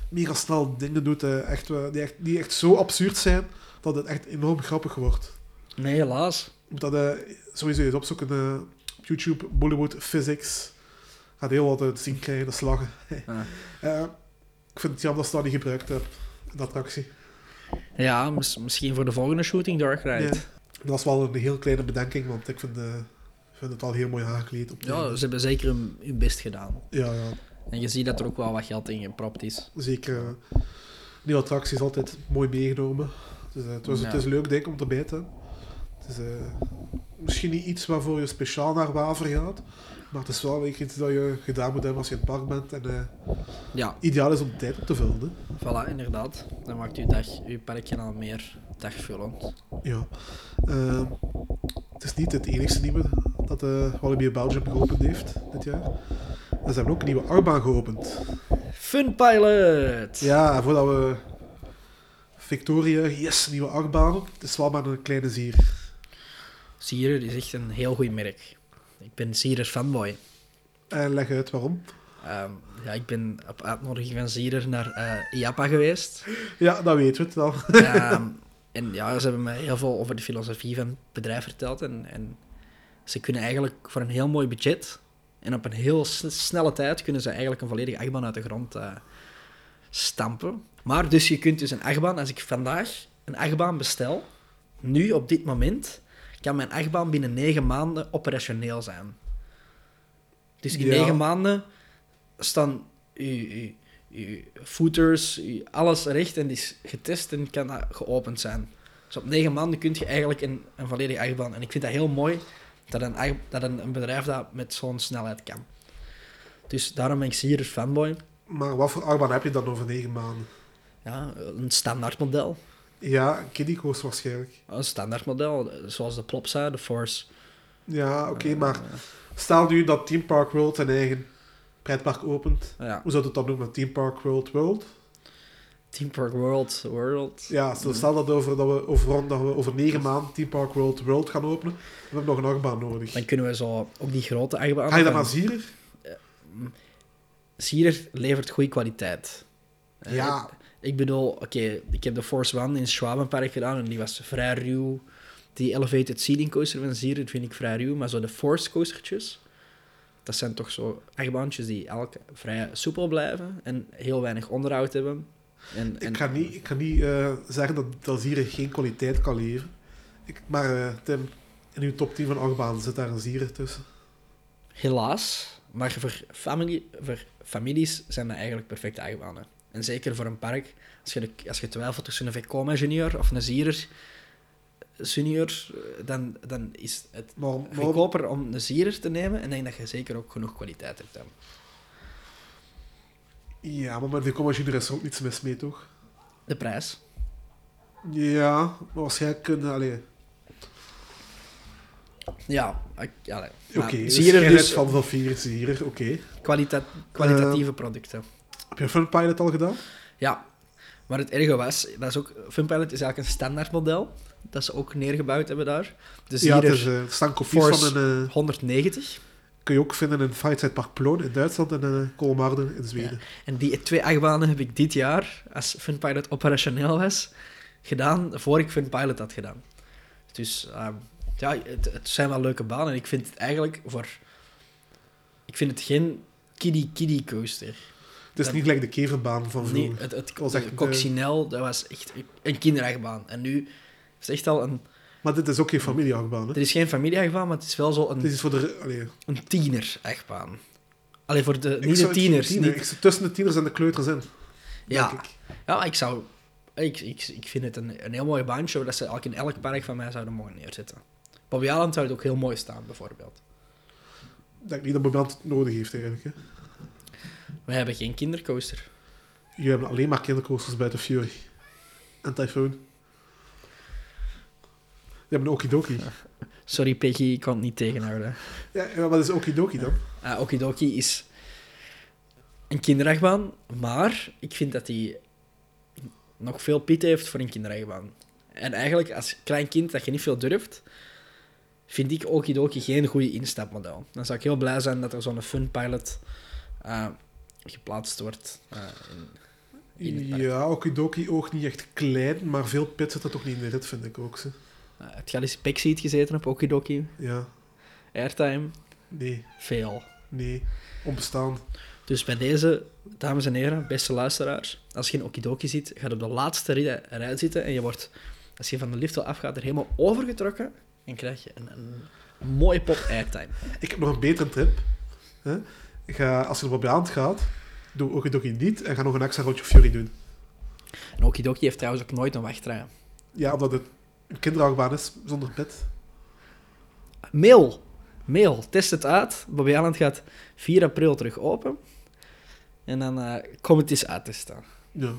mega snel dingen doet echt, die, echt, die echt zo absurd zijn dat het echt enorm grappig wordt. Nee, helaas. Je moet dat eh, sowieso eens opzoeken eh, op YouTube, Bollywood Physics. Gaat heel wat te zien krijgen, de slagen. Ah. Eh, ik vind het jammer dat ze dat niet gebruikt hebben, de attractie. Ja, mis- misschien voor de volgende shooting Dark Ride. Ja. Dat is wel een heel kleine bedenking, want ik vind, eh, vind het al heel mooi aangekleed. Op Ja, ze hebben zeker hun, hun best gedaan. ja, ja, En je ziet dat er ook wel wat geld in gepropt is. zeker. eh, die attractie is altijd mooi meegenomen. Dus, eh, het, was, Ja. het is leuk, denk ik, om te hebben. Het is eh, misschien niet iets waarvoor je speciaal naar Waver gaat, maar het is wel je, iets dat je gedaan moet hebben als je in het park bent. En eh, Ja, ideaal is om tijd op te vullen. Hè. voilà, inderdaad. Dan maakt uw, dag, uw parkje al meer dagvullend. Ja. Ehm, het is niet het enigste nieuwe dat de Walibi Belgium geopend heeft dit jaar. En ze hebben ook een nieuwe achtbaan geopend. Fun Pilot! Ja, voordat we Victoria, yes, nieuwe achtbaan. Het is wel maar een kleine zier. Sierer is echt een heel goed merk. Ik ben Sierer fanboy. En leg uit waarom. Ehm, ja, ik ben op uitnodiging van Sierer naar eh IAPA geweest. Ja, dat weten we het. Ehm, En ja, ze hebben mij heel veel over de filosofie van het bedrijf verteld. En, en ze kunnen eigenlijk voor een heel mooi budget en op een heel snelle tijd kunnen ze eigenlijk een volledige achtbaan uit de grond eh, stampen. Maar dus je kunt dus een achtbaan, als ik vandaag een achtbaan bestel, nu op dit moment, kan mijn achtbaan binnen negen maanden operationeel zijn. Dus in Ja. negen maanden staan uw, uw footers, alles recht en die is getest en kan dat geopend zijn. Dus op negen maanden kun je eigenlijk een, een volledige achtbaan. En ik vind dat heel mooi dat een, acht- dat een, een bedrijf dat met zo'n snelheid kan. Dus daarom ben ik zeer fanboy. Maar wat voor achtbaan heb je dan over negen maanden? Ja, een standaard model. Ja, kiddie coaster waarschijnlijk. Een standaard model, zoals de Plopsa, de Force. Ja, oké, Eh, maar stel nu dat Team Park World zijn eigen pretpark opent. Ja, Hoe zou het dan noemen? Team Park World World? Team Park World, World. Ja, zo stel dat, over, dat, we over, dat we over negen maanden Team Park World World gaan openen. Dan hebben we nog een achtbaan nodig. Dan kunnen we zo ook die grote achtbaan... Ga je dan van- naar Zierer? Sierra levert goede kwaliteit. Eh, Ja. Ik bedoel, oké, ik heb de Force One in Schwabenpark gedaan en die was vrij ruw. Die elevated seating coaster van Sierra vind ik vrij ruw, maar zo de Force coastertjes, dat zijn toch zo achtbaantjes die elk vrij soepel blijven en heel weinig onderhoud hebben. En, en, Ik ga niet, ik ga niet eh, zeggen dat, dat Zierer geen kwaliteit kan leveren. Ik, maar eh, Tim, in uw top 10 van achtbanen zit daar een Zierer tussen. Helaas, maar voor, familie, voor families zijn dat eigenlijk perfecte achtbanen. En zeker voor een park, als je, de, als je twijfelt tussen een Vekoma junior of een Zierer senior, eh, dan, dan is het Maar, goedkoper om een Zierer te nemen en denk dat je zeker ook genoeg kwaliteit hebt dan. ja, maar met de Comma Junior is er ook niets mis mee, toch? De prijs. Ja, maar waarschijnlijk kunnen... Allee, Ja. Oké, Maar dus Zierer jij dus van van vier Zierer, oké. kwalita- kwalitatieve producten. Heb je Fun Pilot al gedaan? Ja, maar het erge was, dat is ook, Funpilot is eigenlijk een standaard model, dat ze ook neergebouwd hebben daar. De ja, het Zierer is, eh, er staan kopies Force. van een... eh, 190. kun je ook vinden in Fightside Park Ploon in Duitsland en in Kolmarden in Zweden. En die twee achtbanen heb ik dit jaar, als Funpilot operationeel was, gedaan, voor ik Funpilot had gedaan. Dus ehm, ja, het, het zijn wel leuke banen. En ik vind het eigenlijk voor... Ik vind het geen kiddie-kiddie coaster. Het is Dat- niet gelijk de keverbaan van vroeger. Nee, het, het, was echt, eh, Coccinelle, dat was echt een kinderachtbaan. En nu is het echt al een... Maar dit is ook geen familieachtbaan, hè? Het is geen familieachtbaan, maar het is wel zo Dit een, is voor de... Allee, een tiener-achtbaan. Alleen voor de, niet het tieners. tiener- niet- tussen de tieners en de kleuters in. Ja. ik. Ja, ik zou... Ik, ik, ik vind het een, een heel mooi baantje, dat ze eigenlijk in elk park van mij zouden mogen neerzetten. Bobby Island zou het ook heel mooi staan, bijvoorbeeld. Ik denk niet dat Boband het nodig heeft, eigenlijk. Hè. We hebben geen kindercoaster. Jullie hebben alleen maar kindercoasters buiten Fury. En Typhoon. Je hebt een Okidoki. Sorry, Peggy, ik kan het niet tegenhouden. Ja, wat is Okidoki dan? Uh, Okidoki is een kinderachtbaan, maar ik vind dat hij nog veel pit heeft voor een kinderachtbaan. En eigenlijk, als klein kind dat je niet veel durft, vind ik Okidoki geen goede instapmodel. Dan zou ik heel blij zijn dat er zo'n fun pilot eh, geplaatst wordt. eh, in, in. Ja, Okidoki oog niet echt klein, maar veel pit zit er toch niet in de rit, vind ik ook. Ze. Uh, heb je al eens Backseat gezeten op Okidoki? Ja, Airtime? nee, Veel. nee. Onbestaan. Dus bij deze, dames en heren, beste luisteraars, als je in Okidoki zit, ga je op de laatste rij, rij zitten en je wordt, als je van de lift al afgaat, er helemaal overgetrokken en krijg je een, een, een mooie pop airtime. Ik heb nog een betere tip. Hè? Ga, als je er op aan gaat, doe Okidoki niet en ga nog een extra rondje Fury doen. En Okidoki heeft trouwens ook nooit een wachtrij. Ja, omdat het een kinderachtbaan is zonder pit. Mail. Mail. Test het uit. Bobby Island gaat 4 april terug open. En dan eh kom het eens uit te staan. Ja.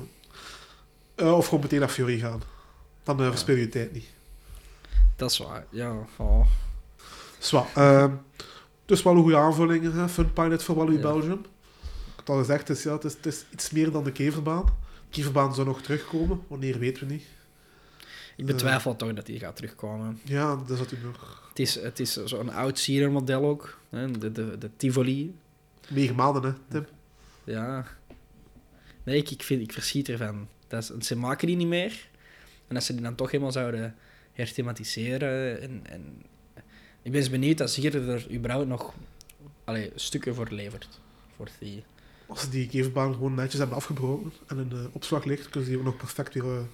Eh, of gewoon meteen naar Fury gaan. Dan eh, verspil je tijd niet. Dat is waar. Ja. Oh. Zwa. Dus wel een goede aanvulling, hè? Fun Pilot voor Wally Ja. Belgium. Ik had al gezegd, het is, ja, het, is, het is iets meer dan de keverbaan. De keverbaan zou nog terugkomen, wanneer weten we niet. Ik betwijfel toch dat die gaat terugkomen. Ja, dat zat u nog Het is, het is zo'n oud model ook. Hè? De, de, de Tivoli. negen maanden, hè, Tim. Ja. Nee, ik, ik, vind, ik verschiet ervan. Dat is, ze maken die niet meer. En als ze die dan toch helemaal zouden herthematiseren. En, en ik ben eens benieuwd als hier er überhaupt nog allee, stukken voor levert. Voor die. Als ze die geefbaan gewoon netjes hebben afgebroken en in de opslag ligt, kunnen ze die ook nog perfect weer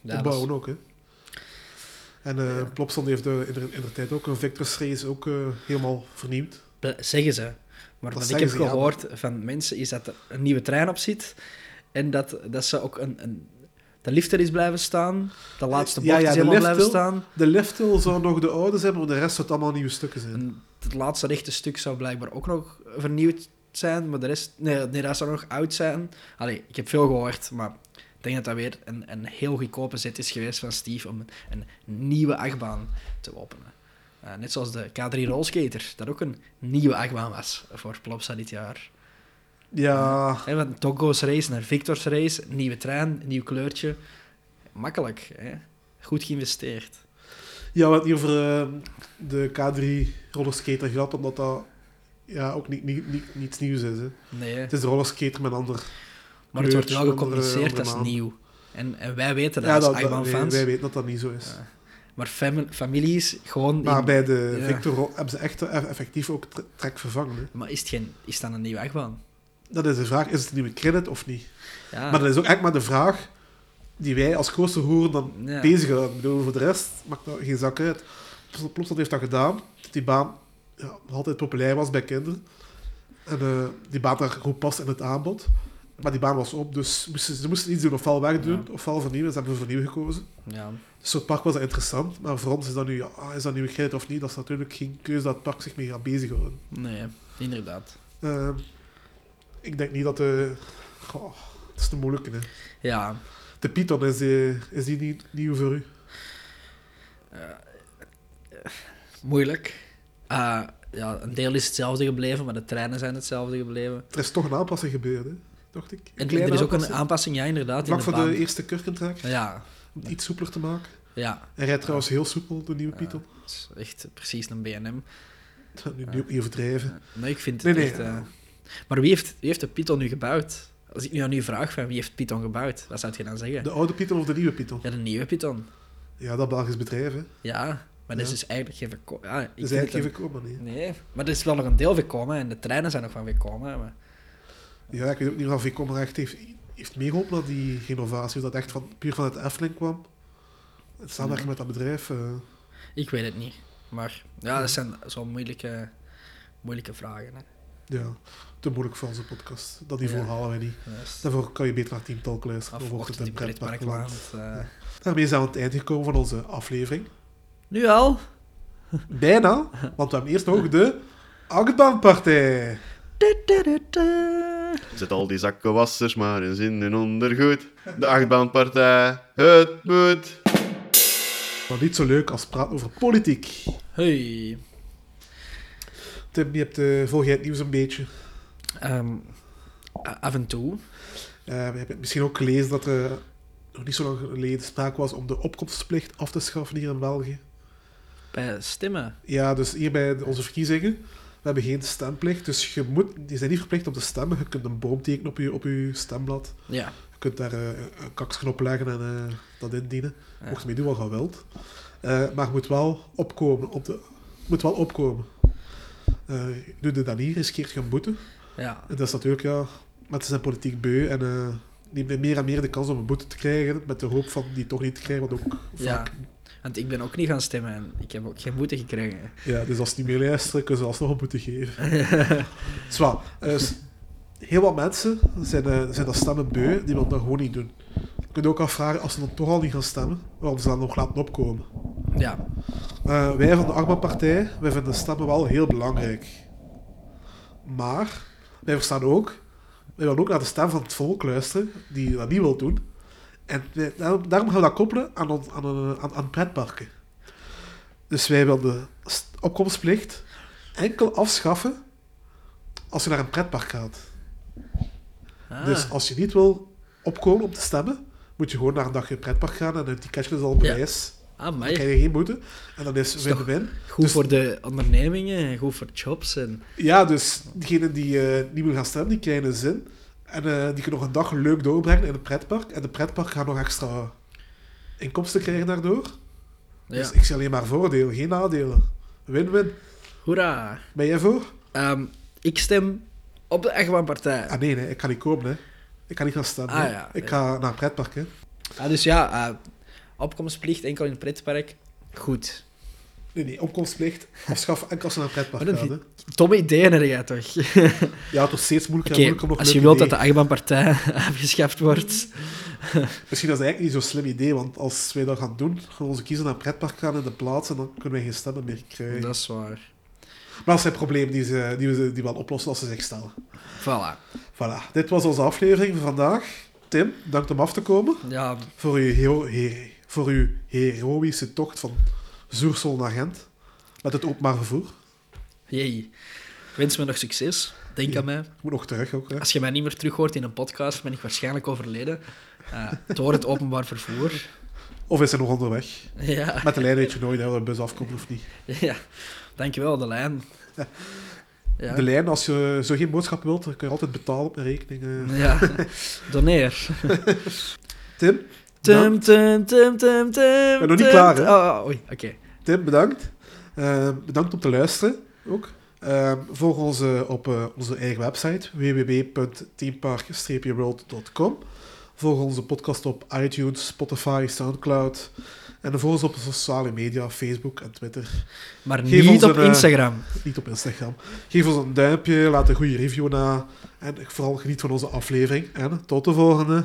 Ja, opbouwen ook. Hè. En Ja. Plopsaland heeft eh, in, de, in de tijd ook een Victor's Race ook helemaal vernieuwd. zeggen ze. Maar Dat wat ik heb ze, ja, gehoord van mensen is dat er een nieuwe trein op zit. En dat, dat ze ook een, een... De lifter is blijven staan. De laatste bocht ja, is de helemaal blijven staan. De liftel zou nog de oude zijn, maar de rest zou het allemaal nieuwe stukken zijn. En het laatste rechte stuk zou blijkbaar ook nog vernieuwd zijn, maar de rest... Nee, nee dat zou nog oud zijn. Allee, ik heb veel gehoord, maar ik denk dat dat weer een, een heel goedkope zet is geweest van Steve om een, een nieuwe achtbaan te openen. Eh, net zoals de K3 Rollskater, dat ook een nieuwe achtbaan was voor Plopsa dit jaar. Ja, Hè, Togo's race naar Victor's race, nieuwe trein, nieuw kleurtje. Makkelijk, hè? goed geïnvesteerd. ja we hadden hier over eh, de K3 rollerskater gehad, omdat dat ja, ook niet, niet, niet, niets nieuws is. Hè. Nee. Het is de rollerskater met een ander... maar het wordt wel gecommuniceerd als nieuw. En, en wij weten dat Ja, als dat, dat, wij, wij weten dat dat niet zo is. Ja. Maar fami- families gewoon... Maar in- bij de ja. Victor hebben ze echt eh, effectief ook tre- trek vervangen. Hè. Maar is het, geen, is het dan een nieuwe achtbaan? Dat is de vraag, is het een nieuwe credit of niet? Ja. Maar dat is ook echt maar de vraag die wij als grootste horen dan Ja. bezighouden. Ik bedoel, voor de rest maakt dat geen zak uit. Plopsaland heeft dat gedaan. Dat die baan ja, nog altijd populair was bij kinderen. En eh, die baan daar goed past in het aanbod. Maar die baan was op, dus moesten, ze moesten iets doen. Ofwel wegdoen, Ja. ofwel vernieuwen. Ze hebben voor vernieuwen gekozen. ja. Dus voor het park was dat interessant. Maar voor ons is dat nu, ja, is dat nieuwe credit of niet? Dat is natuurlijk geen keuze dat het park zich mee gaat bezighouden. Nee, inderdaad. Eh, ik denk niet dat de... Goh, het is te moeilijk, hè. Ja. De Python, is die, is die niet nieuw voor u? eh, moeilijk. Ah, ja, een deel is hetzelfde gebleven, maar de treinen zijn hetzelfde gebleven. Er is toch een aanpassing gebeurd, hè? dacht ik. Een En er is ook een aanpassing. ja, inderdaad. Vlak in voor de baan. de eerste kurkentrek, Ja, om het iets soepeler te maken. ja. Hij rijdt trouwens heel soepel, de nieuwe Python. Het is echt precies een BNM. Nu, niet overdrijven. Nee, ik vind Nee, het nee. echt... Maar wie heeft, wie heeft de Python nu gebouwd? Als ik nu aan u vraag van wie heeft Python gebouwd, wat zou je dan zeggen? De oude Python of de nieuwe Python? Ja, de nieuwe Python. Ja, dat Belgisch bedrijf, hè. Ja, maar dat is dus eigenlijk geen verko- Ja, is eigenlijk het geen maar nee. Nee, maar er is wel nog een deel gekomen en de treinen zijn nog van gekomen. Maar... Ja, ik weet ook niet of maar echt heeft, heeft meegeholpen naar die renovatie. Of dat echt van, puur van het Efteling kwam. Het samenwerken met dat bedrijf. eh, Ik weet het niet. Maar ja, dat zijn zo'n moeilijke, moeilijke vragen. Hè. ja, te moeilijk voor onze podcast. Dat niveau Ja. halen wij niet. Daarvoor kan je beter naar Team Talk luisteren. of wordt het ochtend een in pretparkland. Pretparkland. eh. Daarmee zijn we aan het eind gekomen van onze aflevering. Nu al? Bijna, want we hebben eerst nog de achtbaanpartij. Zet al die zakkenwassers maar eens in hun ondergoed. De achtbaanpartij, het moet. Maar niet zo leuk als praten over politiek. Hey. Tim, je hebt, eh volg jij het nieuws een beetje? Ehm, af en toe. Eh, we hebben misschien ook gelezen dat er nog niet zo lang geleden sprake was om de opkomstplicht af te schaffen hier in België. Bij stemmen. Ja, dus hier bij onze verkiezingen, we hebben geen stemplicht, dus je, moet, je bent niet verplicht om te stemmen. Je kunt een boom tekenen op je, op je stemblad. Ja. Je kunt daar eh, een kaksknop leggen en eh, dat indienen. Ja. Mocht je mee doen wat je wilt. Maar je moet wel opkomen. Op de, je moet wel opkomen. Doe je dat niet, riskeert je een boete. Ja. En dat is natuurlijk, ja, mensen zijn politiek beu en eh nemen meer en meer de kans om een boete te krijgen, met de hoop van die toch niet te krijgen, wat ook Ja. vaak... Want ik ben ook niet gaan stemmen en ik heb ook geen boete gekregen. Ja, dus als ze niet meer luisteren, kunnen ze alsnog een boete geven. Zwaar. Dus heel wat mensen zijn, eh, zijn dat stemmen beu, die willen dat gewoon niet doen. Je kunt ook afvragen, als ze dan toch al niet gaan stemmen, waarom ze dan nog laten opkomen. Ja. Eh, wij van de Arma-partij, wij vinden stemmen wel heel belangrijk. Maar, wij verstaan ook, wij willen ook naar de stem van het volk luisteren, die dat niet wil doen. En wij- daarom, daarom gaan we dat koppelen aan, on- aan, een- aan, aan pretparken. Dus wij willen de st- opkomstplicht enkel afschaffen als je naar een pretpark gaat. Ah. Dus als je niet wil opkomen om te stemmen, moet je gewoon naar een dagje pretpark gaan en een ticketje is al een Ja. Ah, Dan krijg je geen boete. En dan is win-win. goed dus- voor de ondernemingen, en goed voor jobs. En... Ja, dus diegenen die eh, niet willen gaan stemmen, die krijgen een zin. En eh, die kunnen nog een dag leuk doorbrengen in het pretpark. En de pretpark gaat nog extra inkomsten krijgen daardoor. Ja. Dus ik zie alleen maar voordelen, geen nadelen. Win-win. Hoera. Ben jij voor? Ehm, ik stem op de Echtbaanpartij. Ah nee, nee, ik kan niet komen. Hè. Ik kan niet gaan stemmen. Ah, ja. Ik ga naar een pretpark. Hè. Ah, dus ja, eh, opkomstplicht enkel in het pretpark. Goed. Nee, nee, opkomstplicht. Afschaffen enkel als ze naar een pretpark gaan. Hè. Domme ideeën heb jij toch? Ja, het wordt steeds moeilijker en moeilijker om nog als je wilt dat de ideeën. Echtbaanpartij afgeschaft wordt. Misschien is dat eigenlijk niet zo'n slim idee, want als wij dat gaan doen, gaan we onze kiezen naar een pretpark gaan in de plaats en dan kunnen wij geen stemmen meer krijgen. Dat is waar. Maar dat zijn problemen die, ze, die we die wel oplossen als ze zich stellen. Voilà. Voilà, dit was onze aflevering voor vandaag. Tim, dank om af te komen Ja, voor uw, hero, he- voor uw heroïsche tocht van Zoersel naar Gent. Met het openbaar vervoer. jee. Wens me nog succes. Denk Ja. aan mij. Ik moet nog terug ook. Hè. Als je mij niet meer terug hoort in een podcast, ben ik waarschijnlijk overleden. Eh, door het openbaar vervoer. Of is hij nog onderweg? Ja, Met de lijn weet je nooit of de bus afkomt of niet. ja. Dankjewel, de lijn. Ja. De lijn, als je zo geen boodschap wilt, dan kun je altijd betalen op een rekening. eh. Ja, doneer. Tim, Tum, tum, tum, tum, tum. ben nog niet klaar, hè? Oh, oh, oei, oké. Tim, bedankt. Eh, bedankt om te luisteren ook. Eh, volg ons eh, op onze eigen website www.teampark-world.com. Volg onze podcast op iTunes, Spotify, Soundcloud. En volg ons op sociale media, Facebook en Twitter. Maar Geef niet op een, Instagram. Niet op Instagram. Geef ons een duimpje, laat een goede review na. En vooral geniet van onze aflevering. En tot de volgende.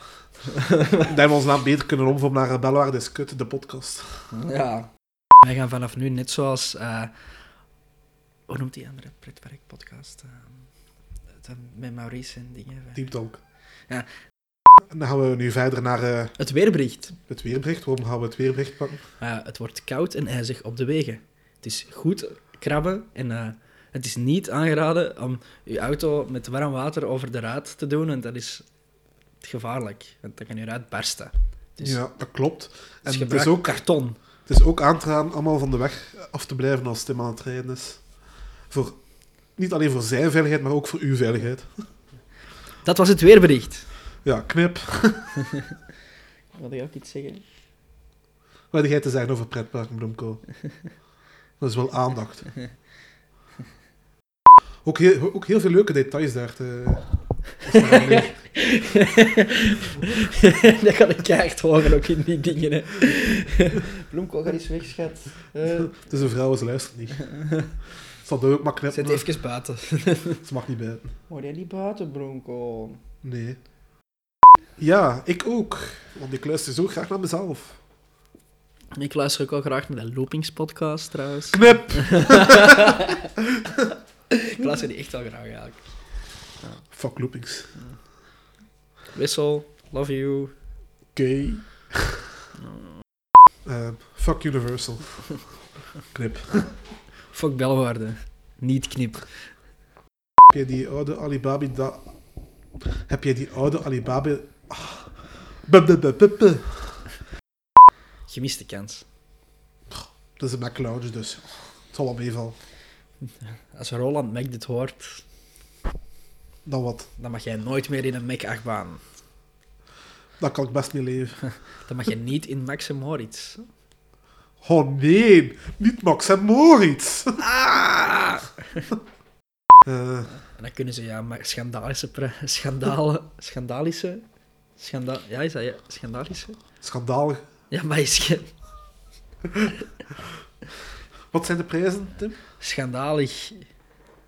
Dat we ons naam beter kunnen omvormen naar Belwaard is Kut, de podcast. Ja. Wij gaan vanaf nu net zoals... eh, hoe noemt die andere pretpark-podcast? Eh, dat met Maurice en dingen. Team Talk. Ja. En dan gaan we nu verder naar eh, Het weerbericht. het weerbericht. Waarom gaan we het weerbericht pakken? Uh, het wordt koud en ijzig op de wegen. Het is goed krabben en eh, het is niet aangeraden om je auto met warm water over de ruit te doen, want dat is gevaarlijk, want dan kan je ruit barsten. Dus, ja, dat klopt. dus En het is, ook, karton. het is ook aan te raden allemaal van de weg af te blijven als Tim aan het rijden is. Voor, niet alleen voor zijn veiligheid, maar ook voor uw veiligheid. Dat was het weerbericht. Ja, knip. Wil je ook iets zeggen? Wat heb jij te zeggen over pretparken, Bloemko? Dat is wel aandacht. Ook heel, ook heel veel leuke details daar. Te, dat kan ik echt horen ook in die dingen. Hè. Bloemkool, ga eens weg, schat. Uh, het is een vrouw, ze luistert niet. Zal dat ook maar knippen? zet even buiten. Ze mag niet bijten. Hoor jij niet buiten, Bloemkool? Nee. Ja, ik ook. Want ik luister zo graag naar mezelf. Ik luister ook wel graag naar de Loopings-podcast, trouwens. Knip! Ik luister die echt wel graag, eigenlijk. Fuck loopings. Wissel, love you. Gay. Eh, fuck Universal. Knip. Fuck Belwaarde. Niet knip. Heb jij die oude Alibaba... Da... Heb jij die oude Alibaba... Ah. Gemiste kans. Dat is een Lounge, dus het zal wel meevallen. Als Roland Mac dit hoort, Dan wat. dan mag jij nooit meer in een Mac-achtbaan. Daar kan ik best mee leven. Dan mag je niet in Max en Moritz. Oh nee, niet Max en Moritz. Ah! Eh, En dan kunnen ze ja, maar schandalische... Schandalen... Schandalische... Schanda ja, is dat ja? Schandalische? schandalig. Ja, maar is Wat zijn de prijzen, Tim? schandalig